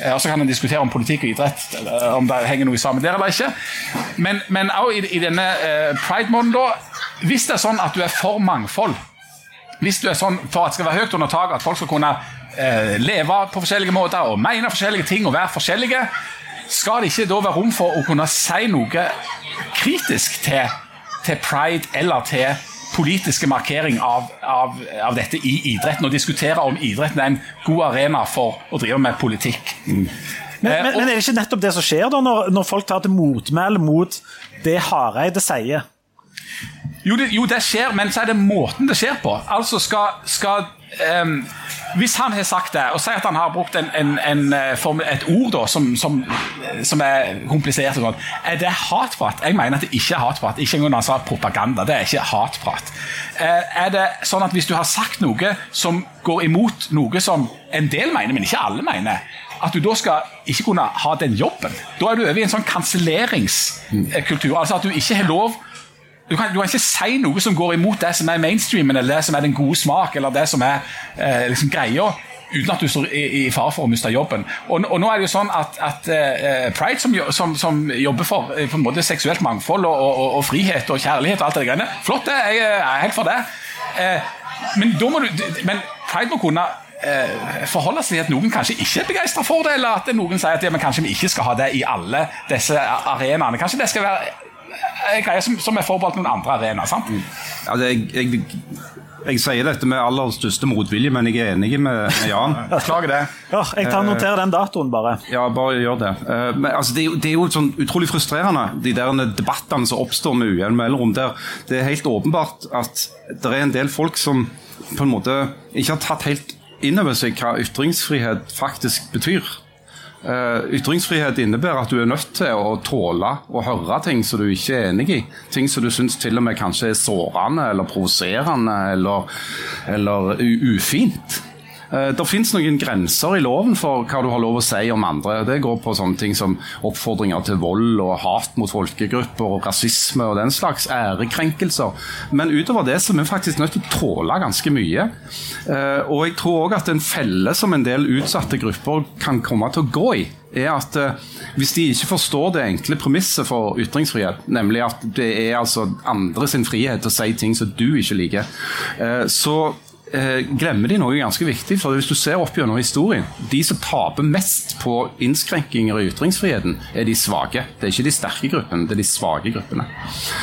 Eh, Og så kan en diskutere om politikk og idrett eller om det henger noe sammen der eller ikke. Men, men også i, i denne eh, pride-måneden, da, hvis det er sånn at du er for mangfold, hvis du er sånn for at det skal være høyt under taket, at folk skal kunne eh, leve på forskjellige måter og mene forskjellige ting og være forskjellige, skal det ikke da være rom for å kunne si noe kritisk til, til pride eller til politiske markering av, av, av dette i idretten, og diskutere om idretten er en god arena for å drive med politikk. Men, men, men er det ikke nettopp det som skjer da, når, når folk tar til motmæle mot det Hareide sier? Jo det, jo, det skjer, men så er det måten det skjer på. Altså skal, skal ehm, Hvis han har sagt det, og sier at han har brukt en, en, en, eh, form- et ord da, som, som, som er komplisert, og sånn, er det hatprat? Jeg mener at det ikke er hatprat. Ikke engang han sa propaganda. Det er ikke hatprat. Eh, Er det sånn at hvis du har sagt noe som går imot noe som en del mener, men ikke alle mener, at du da skal ikke kunne ha den jobben. Da er du over i en sånn kanselleringskultur. Altså at du ikke har lov du kan, du kan ikke si noe som går imot det som er mainstreamen, eller det som er den gode smak, eller det som er eh, liksom greia, uten at du står i, i fare for å miste jobben. Og, og nå er det jo sånn at, at eh, Pride, som, som, som jobber for eh, på en måte seksuelt mangfold og, og, og frihet og kjærlighet og alt det greiene, flott det, jeg er helt for det. Eh, men, da må du, men Pride må kunne eh, forholde seg til at noen kanskje ikke er begeistra for det, eller at noen sier at ja, kanskje vi ikke skal ha det i alle disse arenaene. Kanskje det skal være en greie som, som er forbeholdt noen andre arenaer. sant? Altså, jeg, jeg, jeg sier dette med aller største motvilje, men jeg er enig med, med Jan. Beklager det. Ja, jeg tar noterer den datoen, bare. Ja, bare gjør det. Eh, Men, altså, det, er jo, det er jo sånn utrolig frustrerende, de der debattene som oppstår med ujevn mellomrom. Der det er helt åpenbart at det er en del folk som på en måte ikke har tatt helt inn over seg hva ytringsfrihet faktisk betyr. Eh, ytringsfrihet innebærer at du er nødt til å tåle å høre ting som du ikke er enig i. Ting som du syns til og med kanskje er sårende eller provoserende eller, eller ufint. Eh, Det finnes noen grenser i loven for hva du har lov å si om andre. Det går på sånne ting som oppfordringer til vold og hat mot folkegrupper og rasisme og den slags ærekrenkelser. Men utover det så er vi faktisk nødt til å tåle ganske mye. Eh, Og jeg tror òg at en felle som en del utsatte grupper kan komme til å gå i, er at eh, hvis de ikke forstår det enkle premisset for ytringsfrihet, nemlig at det er altså andre sin frihet til å si ting som du ikke liker, så glemmer de noe ganske viktig. for Hvis du ser opp gjennom historien, de som taper mest på innskrenkinger i ytringsfriheten, er de svake. Det er ikke de sterke gruppene, det er de svake gruppene.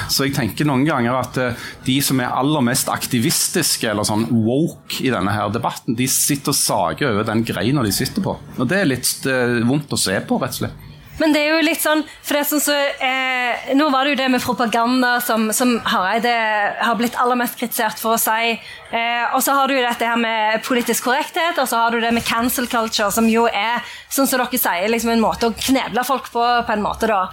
Så jeg tenker noen ganger at eh, de som er aller mest aktivistiske eller sånn woke i denne her debatten, de sitter og sager over den greina de sitter på. Og det er litt eh, vondt å se på, rett og slett. Men det er jo litt sånn for det sånn så, eh, Nå var det jo det med propaganda som, som Hareide har blitt aller mest kritisert for å si. Eh, og så har du jo dette her med politisk korrekthet, og så har du det med cancel culture, som jo er, sånn som dere sier, liksom en måte å kneble folk på, på en måte, da.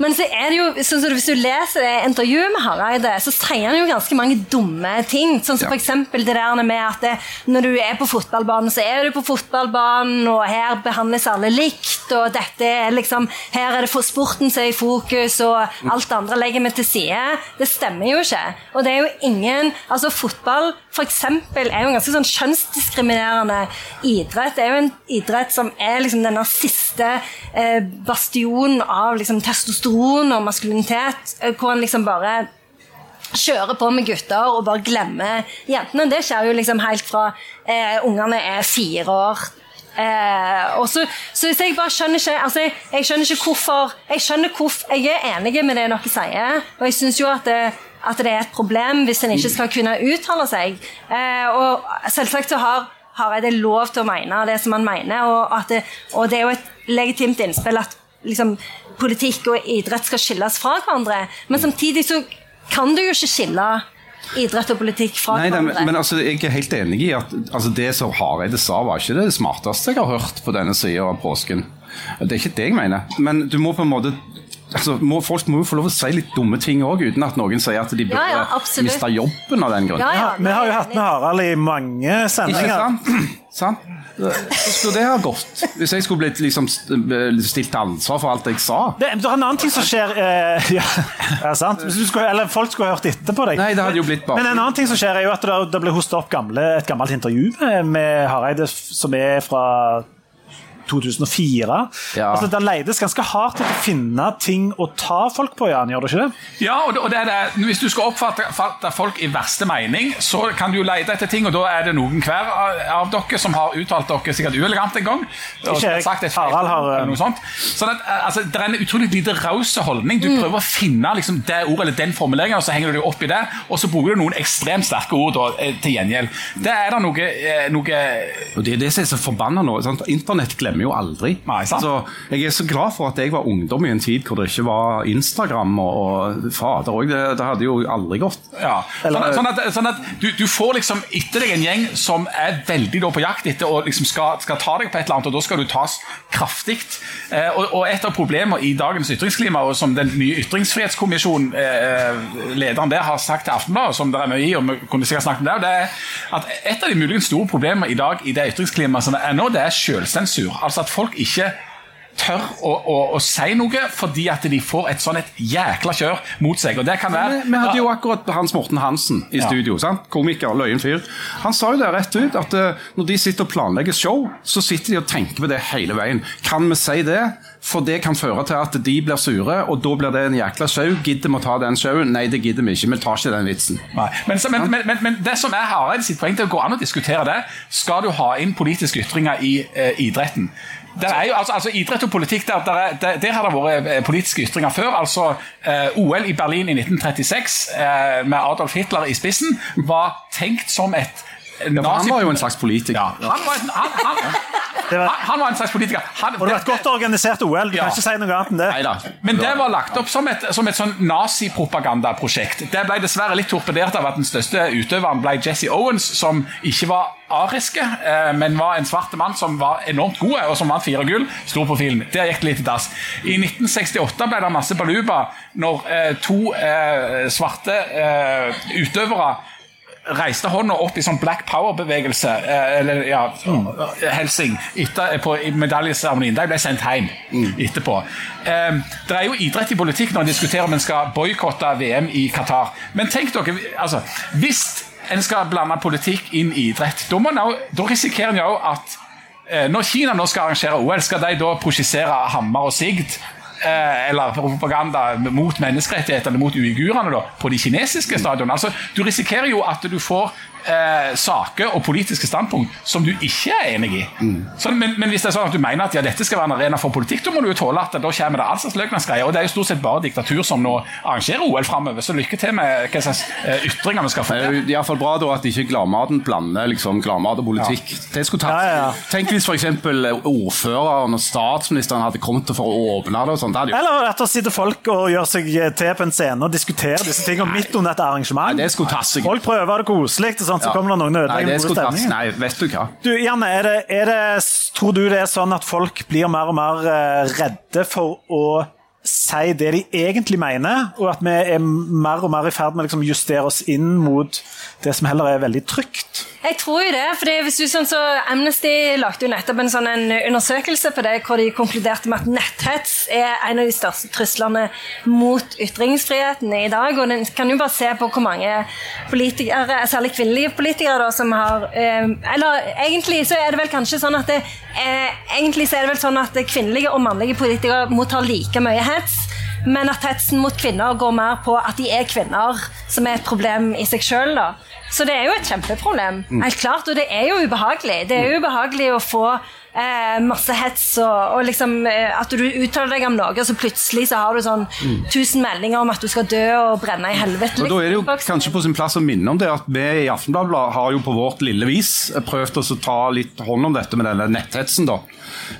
Men så er det jo, sånn hvis du leser det intervjuet med Hareide, så sier han jo ganske mange dumme ting. Sånn som Ja. f.eks. det der med at det, når du er på fotballbanen, så er du på fotballbanen, og her behandles alle likt, og dette er liksom Her er det for sporten som er i fokus, og alt det andre legger vi til side. Det stemmer jo ikke. Og det er jo ingen Altså, fotball eksempel, er jo en ganske sånn kjønnsdiskriminerende idrett. Det er jo en idrett som er liksom denne siste eh, bastionen av liksom testosteron og maskulinitet, eh, hvor en liksom bare kjører på med gutter og bare glemmer jentene. Det skjer jo liksom helt fra eh, ungene er fire år. Eh, og så, så jeg bare skjønner ikke altså jeg, jeg skjønner ikke hvorfor Jeg skjønner hvorfor, jeg er enig med det dere sier, og jeg syns jo at det, at det er et problem hvis en ikke skal kunne uttale seg. Eh, og selvsagt så har Hareide lov til å mene det som han mener, og, at det, og det er jo et legitimt innspill at liksom, politikk og idrett skal skilles fra hverandre. Men samtidig så kan du jo ikke skille idrett og politikk fra Nei, nei, men, men altså, jeg er helt enig i at altså, det som Hareide sa, var ikke det smarteste jeg har hørt på denne sida av påsken. Det er ikke det jeg mener. Men du må på en måte altså, må, Folk må jo få lov å si litt dumme ting òg, uten at noen sier at de burde Ja, ja, miste jobben av den grunn. Ja, ja, Vi har jo hatt med Harald i mange sendinger. Ikke sant? Så skulle det ha gått. Hvis jeg skulle blitt liksom stilt til ansvar for alt jeg sa. Det, det er en annen ting som skjer eh, ja, ja, sant? Du skulle, eller Folk skulle ha hørt etter på deg. Nei, det hadde jo blitt bare Men en annen ting som skjer er jo at det, det ble hosta opp gamle, et gammelt intervju med, med Hareide som er fra 2004. Ja. Altså, Det leides ganske hardt etter å finne ting å ta folk på, Jan, gjør det ikke det? Ja, og det, og det er det. Hvis du skal oppfatte folk i verste mening, så kan du jo lete etter ting, og da er det noen hver av, av dere som har uttalt dere sikkert uelegant en gang. og Ikke jeg. sagt et Harald har, noe sånt. Sånn at, eh, altså, det er en utrolig lite raus holdning. Du prøver å finne liksom, det ordet eller den formuleringen, og så henger du deg opp i det, og så bruker du noen ekstremt sterke ord da, eh, til gjengjeld. Det er da noe, eh, noe Og Det er det som er så forbanna nå. Sant? Internett glemmer jo aldri. Nei, sant. Så jeg er så glad for at jeg var ungdom i en tid hvor det ikke var Instagram og, og fader òg. Det, det hadde jo aldri gått. Ja, sånn, Eller- at- sånn at, sånn at du, du får liksom etter deg en gjeng som er veldig da på jakt etter og liksom skal, skal ta deg på et eller annet, og da skal du tas kraftig. Eh, og, og et av problemene i dagens ytringsklima, og som den nye ytringsfrihetskommisjonen, eh, lederen der, har sagt til Aftenbladet, som det er mye i, og vi kunne sikkert snakket om det, det er at et av de muligens store problemene i dag i det ytringsklimaet som er nå, det er selvsensur. Altså at folk ikke tør å, å, å si noe fordi at de får et sånn et jækla kjør mot seg. og det kan være... Vi, vi hadde jo akkurat Hans Morten Hansen i Ja. studio. sant? Komiker, løyen fyr. Han sa jo det rett ut, at uh, når de sitter og planlegger show, så sitter de og tenker på det hele veien. Kan vi si det? For det kan føre til at de blir sure, og da blir det en jækla show. Gidder vi å ta den showen? Nei, det gidder vi ikke. Vi tar ikke den vitsen. Men, så- men, men, men, det som er Hareide sitt poeng det å gå an å diskutere det, skal du ha inn politiske ytringer i eh, idretten. Jo, altså, altså Idrett og politikk, der, der, er- der, der har det vært eh, politiske ytringer før. altså eh, OL i Berlin i 1936 eh, med Adolf Hitler i spissen var tenkt som et Ja, han var jo en slags politiker. Ja, han, var en, han, han, han, var en slags politiker. Han, Og det var et godt organisert OL. Du Ja. kan ikke si noe annet enn det. Neida. men det var lagt opp som et, som et sånn nazipropagandaprosjekt. Det ble dessverre litt torpedert av at den største utøveren ble Jesse Owens, som ikke var ariske, eh, men var en svart mann som var enormt god, og som vant fire gull. Stor på film. Der gikk det litt i dass. I 1968 ble det masse baluba når eh, to eh, svarte utøvere reiste hånda opp i sånn Black Power-bevegelse, eh, eller ja, helsing, etter, på medaljeseremonien. De ble sendt hjem etterpå. Eh, det er jo idrett i politikk når en diskuterer om en skal boikotte VM i Qatar. Men tenk dere, altså, hvis en skal blande politikk inn i idrett, da risikerer en jo at eh, når Kina nå skal arrangere OL, skal de da prosjisere hammer og sigd? Eh, eller propaganda mot menneskerettighetene, mot uigurene, da, på de kinesiske stadionene. Altså, du risikerer jo at du får eh, saker og politiske standpunkt som du ikke er enig i. Sånn, men, men hvis det er sånn at du mener at ja, dette skal være en arena for politikk, da må du jo tåle at da kommer det all slags løgnadsgreier. Og det er jo stort sett bare diktatur som nå arrangerer OL framover, så lykke til med hva slags eh, ytringer vi skal få. Det er jo i hvert fall bra da at ikke Gladmaten blander liksom, gladmat og politikk. Det skulle tatt. Ja, ja, ja. Tenk hvis f.eks. ordføreren og statsministeren hadde kommet for å åpne det. og sånt. Det hadde jo Eller at det sitter folk og gjør seg til på en scene og diskuterer disse tingene midt under et arrangement. Nei, det skulle tatt seg. Folk prøver det koselig, og sånt, så kommer det noen og ødelegger den gode stemningen. Nei, vet du hva. Du, Janne, er det, er det, tror du det er sånn at folk blir mer og mer eh, redde for å si det de egentlig mener, og at vi er mer og mer i ferd med å liksom justere oss inn mot det som heller er veldig trygt? Jeg tror jo det, fordi hvis du sånn så Amnesty lagde jo nettopp en sånn en undersøkelse på det, hvor de konkluderte med at netthets er en av de største truslene mot ytringsfriheten i dag. Og En kan jo bare se på hvor mange politikere, særlig kvinnelige politikere, da, som har eh, Eller egentlig så er det vel kanskje sånn at det, eh, Egentlig så er det vel sånn at kvinnelige og mannlige politikere mottar like mye hets. Men at hetsen mot kvinner går mer på at de er kvinner, som er et problem i seg sjøl. Så det er jo et kjempeproblem. Helt klart, Og det er jo ubehagelig. Det er jo ubehagelig å få eh, masse hets og, og liksom eh, at du uttaler deg om noe, og så plutselig så har du sånn 1000 meldinger om at du skal dø og brenne i helvete. Og Da er det jo liksom. kanskje på sin plass å minne om det at vi i Aftenbladet har jo på vårt lille vis prøvd oss å ta litt hånd om dette med denne netthetsen. da.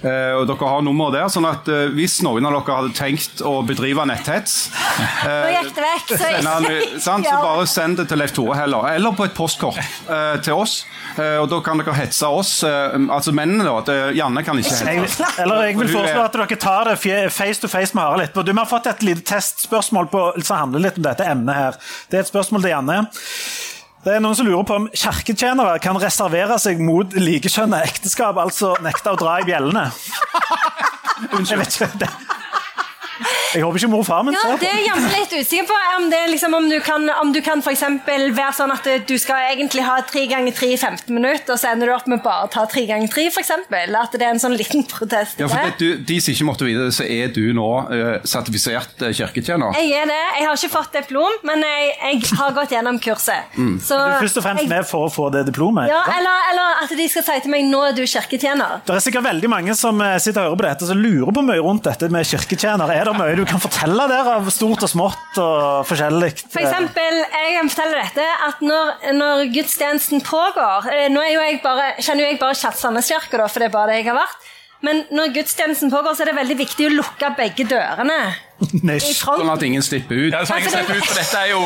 Eh, og Dere har nummeret der, sånn at eh, hvis noen av dere hadde tenkt å bedrive netthets Nå gikk det vekk. Så sende han- sant, så bare send det til Leif Tore heller, eller på et postkort eh, til oss. Eh, og Da kan dere hetse oss, eh, altså mennene. da, eh, Janne kan ikke hente. eller jeg vil foreslå at dere tar det face to face med Harald etterpå. Du, Vi har fått et lite testspørsmål på, som handler litt om dette emnet her. Det er et spørsmål til Janne. Det er noen som lurer på om kirketjenere kan reservere seg mot likekjønna ekteskap, altså nekte å dra i bjellene. Unnskyld. Jeg vet ikke. Det. Jeg håper ikke mor og far min Ja, ser det er jeg litt usikker på. Om, det er liksom, om du kan, om du kan for eksempel være sånn at du skal egentlig ha tre ganger tre i 15 minutter, og så ender du opp med bare å ta tre ganger tre, for eksempel. At det er en sånn liten protest. Ja, for du, De som ikke måtte vite det, så er du nå uh, sertifisert eh, kirketjener. Jeg er det. Jeg har ikke fått diplom, men jeg, jeg har gått gjennom kurset. Så Du er først og fremst jeg, med for å få det diplomet. ja, eller, eller at de skal si til meg 'nå er du kirketjener'. Det er sikkert veldig mange som eh, sitter og hører på dette, som lurer på mye rundt dette med kirketjener. Er det mye du kan fortelle der av stort og smått og forskjellig? For eksempel, jeg kan fortelle dette, at når, når gudstjenesten pågår eh, Nå er jo jeg bare, kjenner jo jeg bare Kjell Sandnes-kirka, for det er bare det jeg har vært. Men når gudstjenesten pågår, så er det veldig viktig å lukke begge dørene. Sånn at ingen slipper ut. Ja, så jeg slipper ut, for dette er jo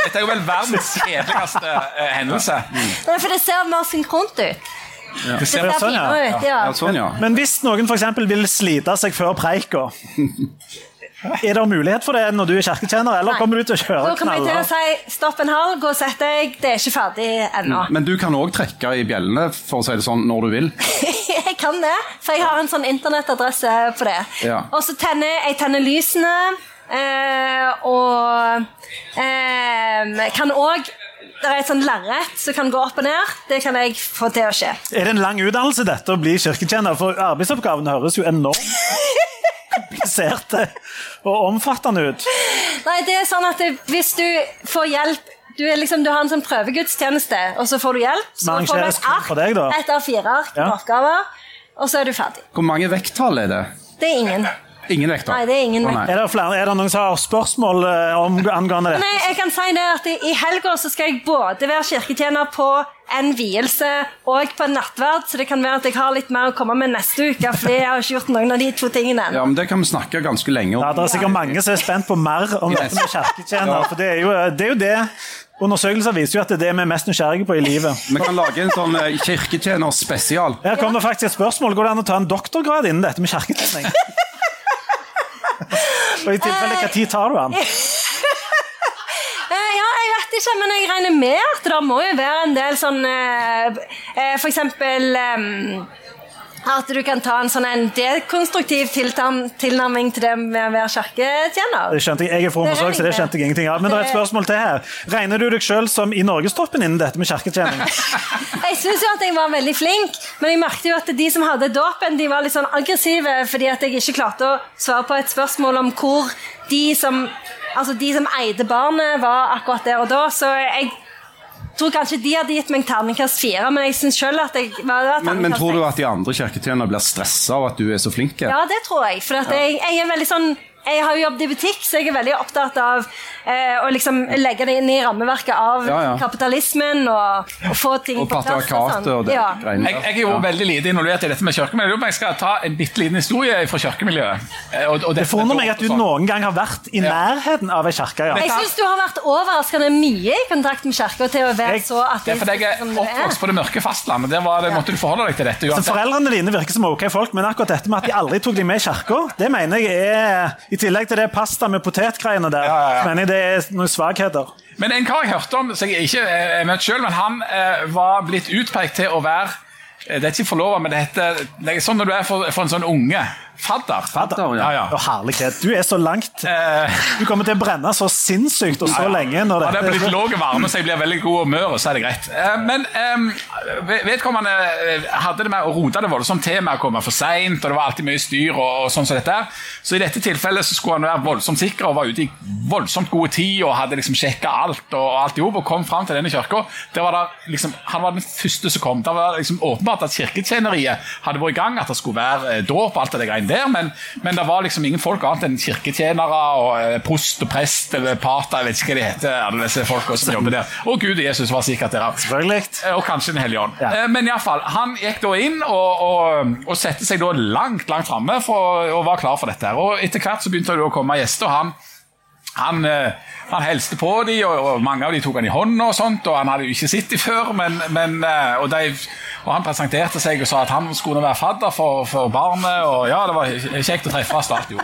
dette er jo vel verdens kjedeligste hendelse. hendelse. Nei, for det ser mer synkront ut. Det Det ser, sånn, ja. ut, ja. Ja, sånn, ja. Men hvis noen eksempel vil slite seg før preika, er det mulighet for det når du er kirketjener, eller Nei. kommer du til å Da kjøre kommer jeg til å knaller? si stopp en halv, gå og sett deg, det er ikke ferdig ennå. Men du kan òg trekke i bjellene, for å si det sånn, når du vil. jeg kan det, for jeg har en sånn internettadresse på det. Ja. Og så tenner jeg tenner lysene, eh, og eh, kan òg Det er et sånn lerret som kan gå opp og ned. Det kan jeg få til å skje. Er det en lang utdannelse dette å bli kirketjener? For arbeidsoppgavene høres jo enormt kompliserte og omfattende ut. Nei, det er sånn at det, hvis du får hjelp du, er liksom, du har en sånn prøvegudstjeneste, og så får du hjelp. Så får du et ark, for deg, da? et A4-ark med Ja. oppgaver, og så er du ferdig. Hvor mange vekttall er det? Det er ingen. Ingen vekter. Nei, det er ingen vekter. Er det, flere, er det noen som har spørsmål eh, om, angående det? Nei, jeg kan si det at I helga så skal jeg både være kirketjener på en vielse og på en nattverd, så det kan være at jeg har litt mer å komme med neste uke, fordi jeg har ikke gjort noen av de to tingene Ja, men Det kan vi snakke ganske lenge om. Ja, det er sikkert mange som er spent på mer om dette med kirketjener. For det er jo det. Er jo det. Undersøkelser viser jo at det er det vi er mest nysgjerrige på i livet. Vi kan lage en sånn eh, kirketjener spesial. Her kommer det faktisk et spørsmål. Går det an å ta en doktorgrad innen dette med kirketjening? Og i tilfelle, hva tid tar du den? Eh, Ja, jeg vet ikke, men jeg regner med at det må jo være en del sånn eh, eh, For eksempel eh, at du kan ta en sånn en dekonstruktiv tilnærming til det med å være kirketjener. Det skjønte jeg, jeg er fra òg, så det skjønte jeg ingenting av. Men det er et spørsmål til her. Regner du deg sjøl som i norgestoppen innen dette med kirketjening? Jeg syns jo at jeg var veldig flink, men jeg merket jo at de som hadde dåpen, de var litt sånn aggressive fordi at jeg ikke klarte å svare på et spørsmål om hvor de som, altså de som eide barnet, var akkurat der og da. Så jeg tror kanskje de hadde gitt meg terningkast fire, men jeg syns sjøl at jeg var, Men, men tror du at de andre kirketjenerne blir stressa av at du er så flink? Ja, det tror jeg. For jeg, jeg er veldig sånn jeg har jo jobbet i butikk, så jeg er veldig opptatt av eh, å liksom legge det inn i rammeverket av Ja, ja. kapitalismen og, og få ting Og på plass. patriarkatet og det Ja. greiene Jeg, der. jeg er jo veldig lite involvert i dette med kirkemiljøet. men Jeg skal ta en bitte liten historie fra kirkemiljøet. Eh, Og, og Det forundrer meg at du sånn. noen gang har vært i nærheten av ei kirke. Ja. Jeg syns du har vært overraskende mye i kontakt med kirka til å være Jeg- så Ja, for jeg er oppvokst på det mørke fastlandet. Der var det, måtte du forholde deg til dette Så. Foreldrene dine virker som ok folk, men akkurat dette med at de aldri tok deg med i kirka, det mener jeg er I tillegg til det pasta med potetgreiene der, Ja, ja, ja. mener jeg det er noen svakheter. Men en kar jeg hørte om, som jeg ikke er møtt selv, men han eh, var blitt utpekt til å være eh, det er ikke forlova, men det heter det er sånn når du er for, for en sånn unge. Fadder. Fadder, ja. ja, ja. Herlighet. Du er så langt. Eh, Du kommer til å brenne så sinnssykt og så lenge. når Han er dette blitt lav varme, så jeg blir veldig god humør, så er det greit. Eh, Men um, vedkommende eh, hadde det med å rote det voldsomt til med å komme for seint, og det var alltid mye styr og, og sånn som dette. Så i dette tilfellet så skulle han være voldsomt sikker og var ute i voldsomt god tid og hadde liksom sjekka alt og alt i hop og kom fram til denne kirka. Det liksom, han var den første som kom. Det var liksom åpenbart at kirketjeneriet hadde vært i gang, at det skulle være dåp og alt det greiene der, men, men det var liksom ingen folk annet enn kirketjenere og eh, prost og prest eller pater, jeg vet ikke hva de heter, alle disse folka som jobber der. Og Gud og Jesus var sikkert der. Eh, Og kanskje Den hellige ånd. Ja. Eh, Men iallfall, han gikk da inn og, og, og satte seg da langt langt framme og var klar for dette. her. Og Etter hvert så begynte det å komme gjester. og han han, eh, han helste på dem, og, mange av dem tok han i hånda, og sånt, og han hadde jo ikke sett dem før. Men, men, eh, og, de, og han presenterte seg og sa at han skulle være fadder for, for barnet. Og ja, det var kjekt å treffes. alt jo.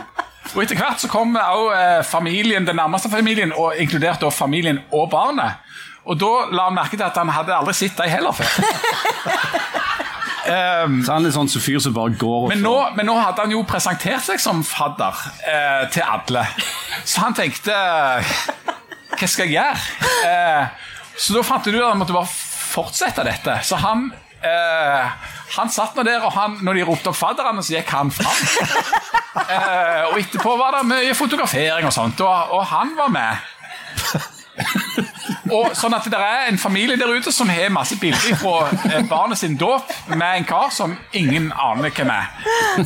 Og Etter hvert så kom også familien, den nærmeste familien, og inkludert da familien og barnet. Og da la han merke til at han hadde aldri sett dem heller før. Så han er sånn så fyr som bare går og Men nå, men nå hadde han jo presentert seg som fadder eh, til alle. Så han tenkte Hva skal jeg gjøre? Eh, så da fant jeg ut at han måtte bare fortsette dette. Så han Uh, han satt nå der, og han, når de ropte opp fadderne, så gikk han fram. Uh, og etterpå var det mye fotografering og sånt, og, og han var med. Og sånn at Det er en familie der ute som har masse bilder fra eh, barnet sin dåp med en kar som ingen aner hvem er.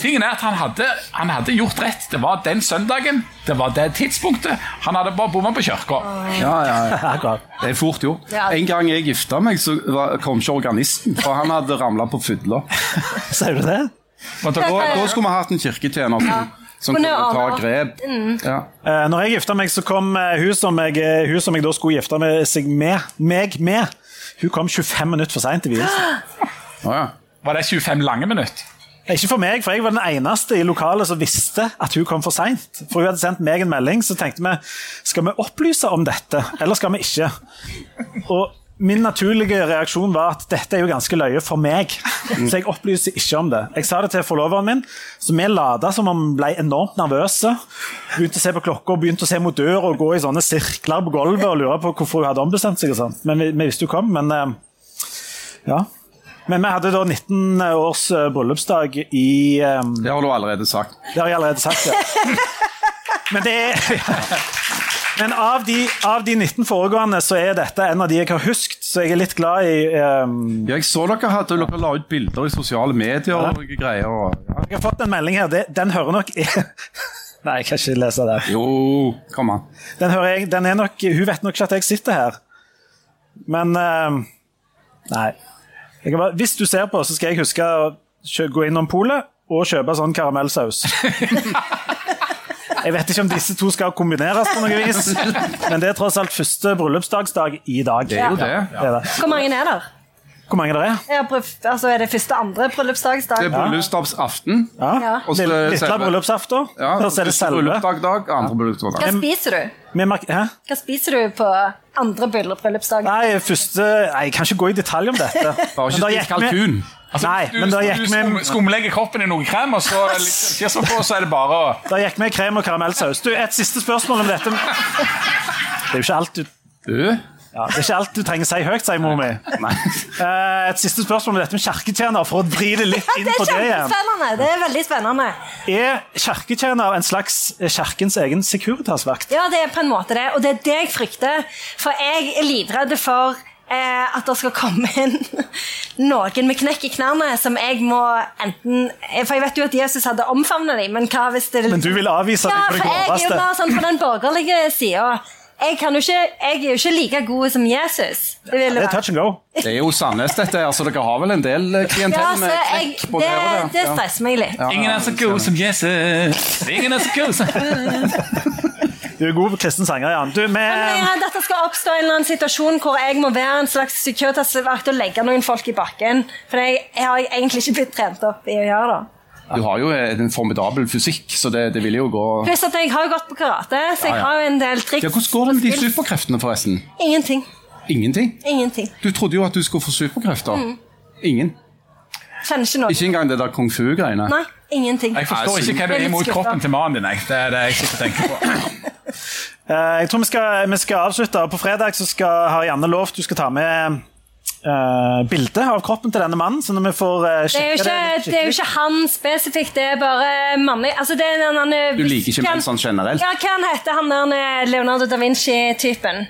Tingen er at han hadde, han hadde gjort rett. Det var den søndagen, det var det tidspunktet. Han hadde bare bomma på kirka. Ja, ja, ja. Det er fort gjort. En gang jeg gifta meg, så kom ikke organisten, for han hadde ramla på fudla. Sier du det? Da- Da, skulle vi hatt en kirketjener som, som Kunne ta grep. Ja. Eh, når jeg gifta meg, så kom eh, hun som jeg, eh, hun som jeg da skulle gifte meg, seg med, meg med, hun kom 25 minutter for seint til vielsen. Ja. Var det 25 lange minutter? Ikke for meg, for jeg var den eneste i lokalet som visste at hun kom for seint. For hun hadde sendt meg en melding, så tenkte vi skal vi opplyse om dette, eller skal vi ikke? Og min naturlige reaksjon var at dette er jo ganske løye for meg, så jeg opplyser ikke om det. Jeg sa det til forloveren min, så vi lada som om vi ble enormt nervøse. Begynte å se på klokka, begynte å se mot døra og gå i sånne sirkler på gulvet og lure på hvorfor hun hadde ombestemt seg. og sånt. Men vi, vi visste jo kom, men eh, ja. Men vi hadde da 19 års eh, bryllupsdag i um, Det har du allerede sagt. det har jeg allerede sagt, ja. Men det er Men av de, av de 19 foregående så er dette en av de jeg har husket, så jeg er litt glad i um... Ja, jeg så dere hadde dere la ut bilder i sosiale medier og greier. Og, ja. Jeg har fått en melding her. Den hører nok Nei, jeg kan ikke lese det. Jo, kom an. Den hører jeg, den er nok, hun vet nok ikke at jeg sitter her. Men um... Nei. Bare, hvis du ser på, så skal jeg huske å gå innom polet og kjøpe sånn karamellsaus. Jeg vet ikke om disse to skal kombineres på noe vis, men det er tross alt første bryllupsdagsdag i dag. Det er jo det. Det er det. Hvor mange er der? Hvor mange det er? Ja, altså, er det første andre bryllupsdagsdag? Det er bryllupsdagsaften. Ja. Ja. Lille, bryllupsaften. Ja, og så er det selve. bryllupsdag, andre bryllupsdag. Hva spiser du? Hæ? Hva spiser du på andre bryllup- bryllupsdag? Nei, første Nei, jeg kan ikke gå i detalj om dette. Bare ikke spis kalkun. Altså, Nei, du, men da du skum, skumlegger kroppen i noe krem, og så litt på, så er det bare å Da gikk vi krem og karamellsaus. Du, Et siste spørsmål om dette. Det er jo ikke alt du du? ja, det er ikke alt du trenger å si høyt, sier mor mi. Eh, Et siste spørsmål om dette med kirketjener, for å vri det litt inn Det på det igjen. Det er veldig spennende. Er kirketjener en slags kirkens egen Securitas-vakt? Ja, det er på en måte det, og det er det jeg frykter. For jeg er livredd for eh, at det skal komme inn noen med knekk i knærne som jeg må enten For jeg vet jo at Jesus hadde omfavnet dem, men hva hvis det Men du vil avvise Ja, dem på det for jeg er jo mer sånn på den borgerlige sida. Jeg, kan jo ikke, jeg er jo ikke like god som Jesus. Det ja, Det er touch and go. Det er jo Sandnes, dette altså dere har vel en del eh, klientell Ja, med knekk på det, der det stresser meg litt. Ingen er så god som Jesus. Ingen er så god som Du er god på kristen sanger, Jan. Du, Men jeg med, Dette skal oppstå en eller annen situasjon hvor jeg må være en slags Securitas-vakt og legge noen folk i bakken. For jeg, jeg har egentlig ikke blitt trent opp i å gjøre det. Du har jo en formidabel fysikk, så det, det vil jo gå Pluss at jeg har jo gått på karate, så jeg Ja, ja. har jo en del triks. ja, Hvordan går det med de superkreftene, forresten? Ingenting. Ingenting? Ingenting. Du trodde jo at du skulle få superkrefter. Mm. Ingen? Kjenner ikke noe. Ikke engang det der kung fu-greiene? Nei, ingenting. Jeg forstår ikke hva du er imot kroppen til mannen din. jeg. Det er det jeg sitter og tenker på. Eh, jeg tror vi skal, vi skal avslutte. På fredag så skal, har Janne lovt du skal ta med uh, bilde av kroppen til denne mannen. Så når vi får uh, Det er, jo ikke, det det er jo ikke han spesifikt, det er bare mannlig altså det er den, han, Du liker ikke menn sånn generelt? Ja, hva han heter han der eh, Leonardo da Vinci-typen?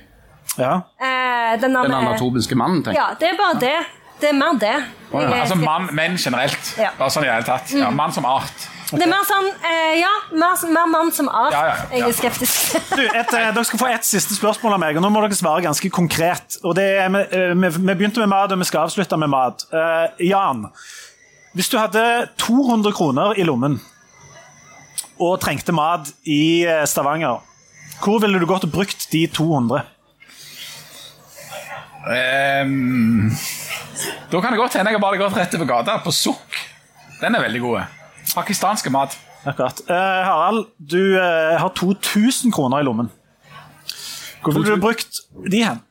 ja. Uh, den, Den anatomiske mannen, tenker jeg. Ja, det er bare det. Det er mer det. Oh, ja. Altså mann, menn generelt. Ja. Bare sånn i det hele tatt. Ja, mann som art. Det er mer sånn eh, Ja, mer, mer mann som art. Ja, ja, ja. Jeg er skeptisk. Du, et, eh, dere skal få ett siste spørsmål av meg, og nå må dere svare ganske konkret. Og det er, vi, eh, vi, vi begynte med mat, og vi skal avslutte med mat. Uh, Jan, hvis du hadde 200 kroner i lommen og trengte mat i eh, Stavanger, hvor ville du gått og brukt de 200? Um, da kan det godt hende jeg bare har gått rett over gata på sukk. Den er veldig god. Pakistanske mat. Akkurat. Eh, Harald, du eh, har 2000 kroner i lommen. Hvor ville du brukt de hen?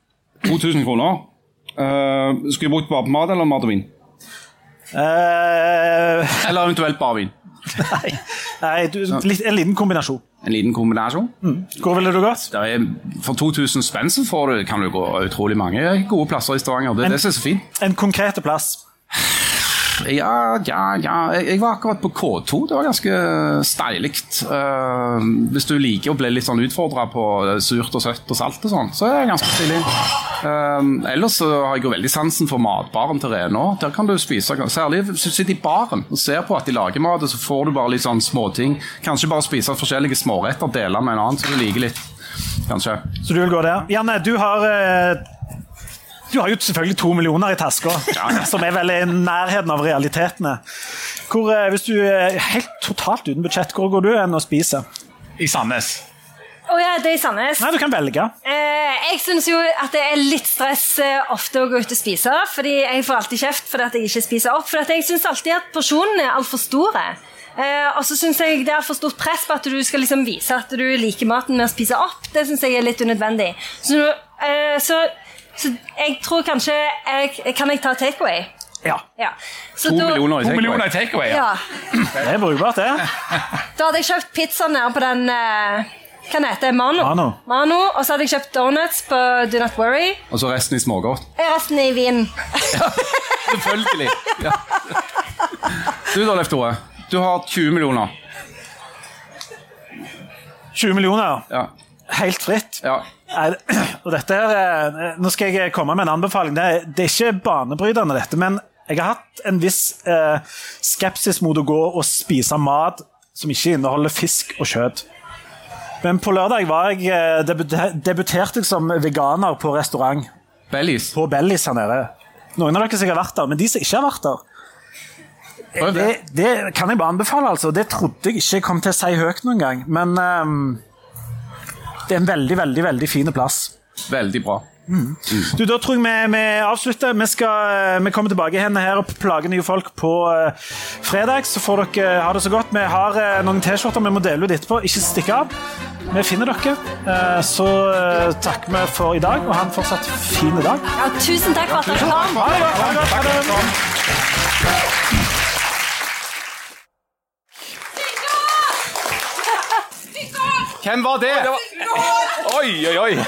2000 kroner. Uh, skulle jeg brukt bare på mat eller mat og vin? Eh, Eller eventuelt bare vin. nei, nei du, litt, en liten kombinasjon. En liten kombinasjon. Hvor ville du gått? Der er, for 2000 spenn så får du, kan du gå utrolig mange gode plasser i Stavanger. Det er det som er så fint. En konkrete plass. Ja, ja, ja. Jeg, var akkurat på K2. Det var ganske steilig. Uh, hvis du liker å bli litt sånn utfordra på surt og søtt og salt og sånn, så er det ganske stilig. Uh, ellers så har jeg jo veldig sansen for matbaren til Renå. Der kan du spise Særlig hvis du sitter i baren og ser på at de lager mat, og så får du bare litt sånn småting. Kanskje bare spise forskjellige småretter, dele med en annen som du liker litt. Kanskje. Så du vil gå der. Janne, du har eh, Du har jo selvfølgelig to millioner i taska, som er vel i nærheten av realitetene. Hvor, eh, hvis du er helt totalt uten budsjett, hvor går du hen og spiser? I Sandnes. Å ja, det er i Sandnes. Nei, du kan velge. Eh, jeg syns jo at det er litt stress eh, ofte å gå ut og spise. Fordi jeg får alltid kjeft fordi at jeg ikke spiser opp. For jeg syns alltid at porsjonene er altfor store. Eh, og så syns jeg det er for stort press på at du skal liksom vise at du liker maten med å spise opp. Det syns jeg er litt unødvendig. Så, eh, så, så jeg tror kanskje jeg, Kan jeg ta takeaway? Ja, Ja. Så To da- millioner i To takeaway. millioner i takeaway. Ja. Ja. det er brukbart, det. Da hadde jeg kjøpt pizza nede på den eh, Hva heter Mano. Mano. Mano. Og så hadde jeg kjøpt donuts på Do Not Worry. Og så resten i smågodt. Resten i vin. Selvfølgelig. Ja. Du da, Leif Tore. Du har 20 millioner. 20 millioner, Ja. Helt fritt. ja. Er, og dette er, eh, nå skal jeg komme med en anbefaling. Det er, det er ikke banebrytende, dette, men jeg har hatt en viss eh, skepsis mot å gå og spise mat som ikke inneholder fisk og kjøtt. Men på lørdag var jeg, eh, debuterte jeg som veganer på restaurant Bellis. på Bellis her nede. Noen av dere som har vært der, men de som ikke har vært der det, det kan jeg bare anbefale, altså. Det trodde jeg ikke jeg kom til å si høyt noen gang. Men ehm, det er en veldig, veldig veldig fin plass. Veldig bra. Du, Da tror jeg vi, vi avslutter. Vi, skal, vi kommer tilbake igjen her og plager nye folk på eh, fredag. Så får dere ha det så godt. Vi har eh, noen T-skjorter vi må dele ut etterpå. Ikke stikk av. Vi finner dere. Eh, så eh, takker vi for i dag, og ha en fortsatt fin dag. Ja, tusen takk for at dere kom. Ha det godt. Ha det godt. Ha det. Hvem var det? Oi, oi, oi.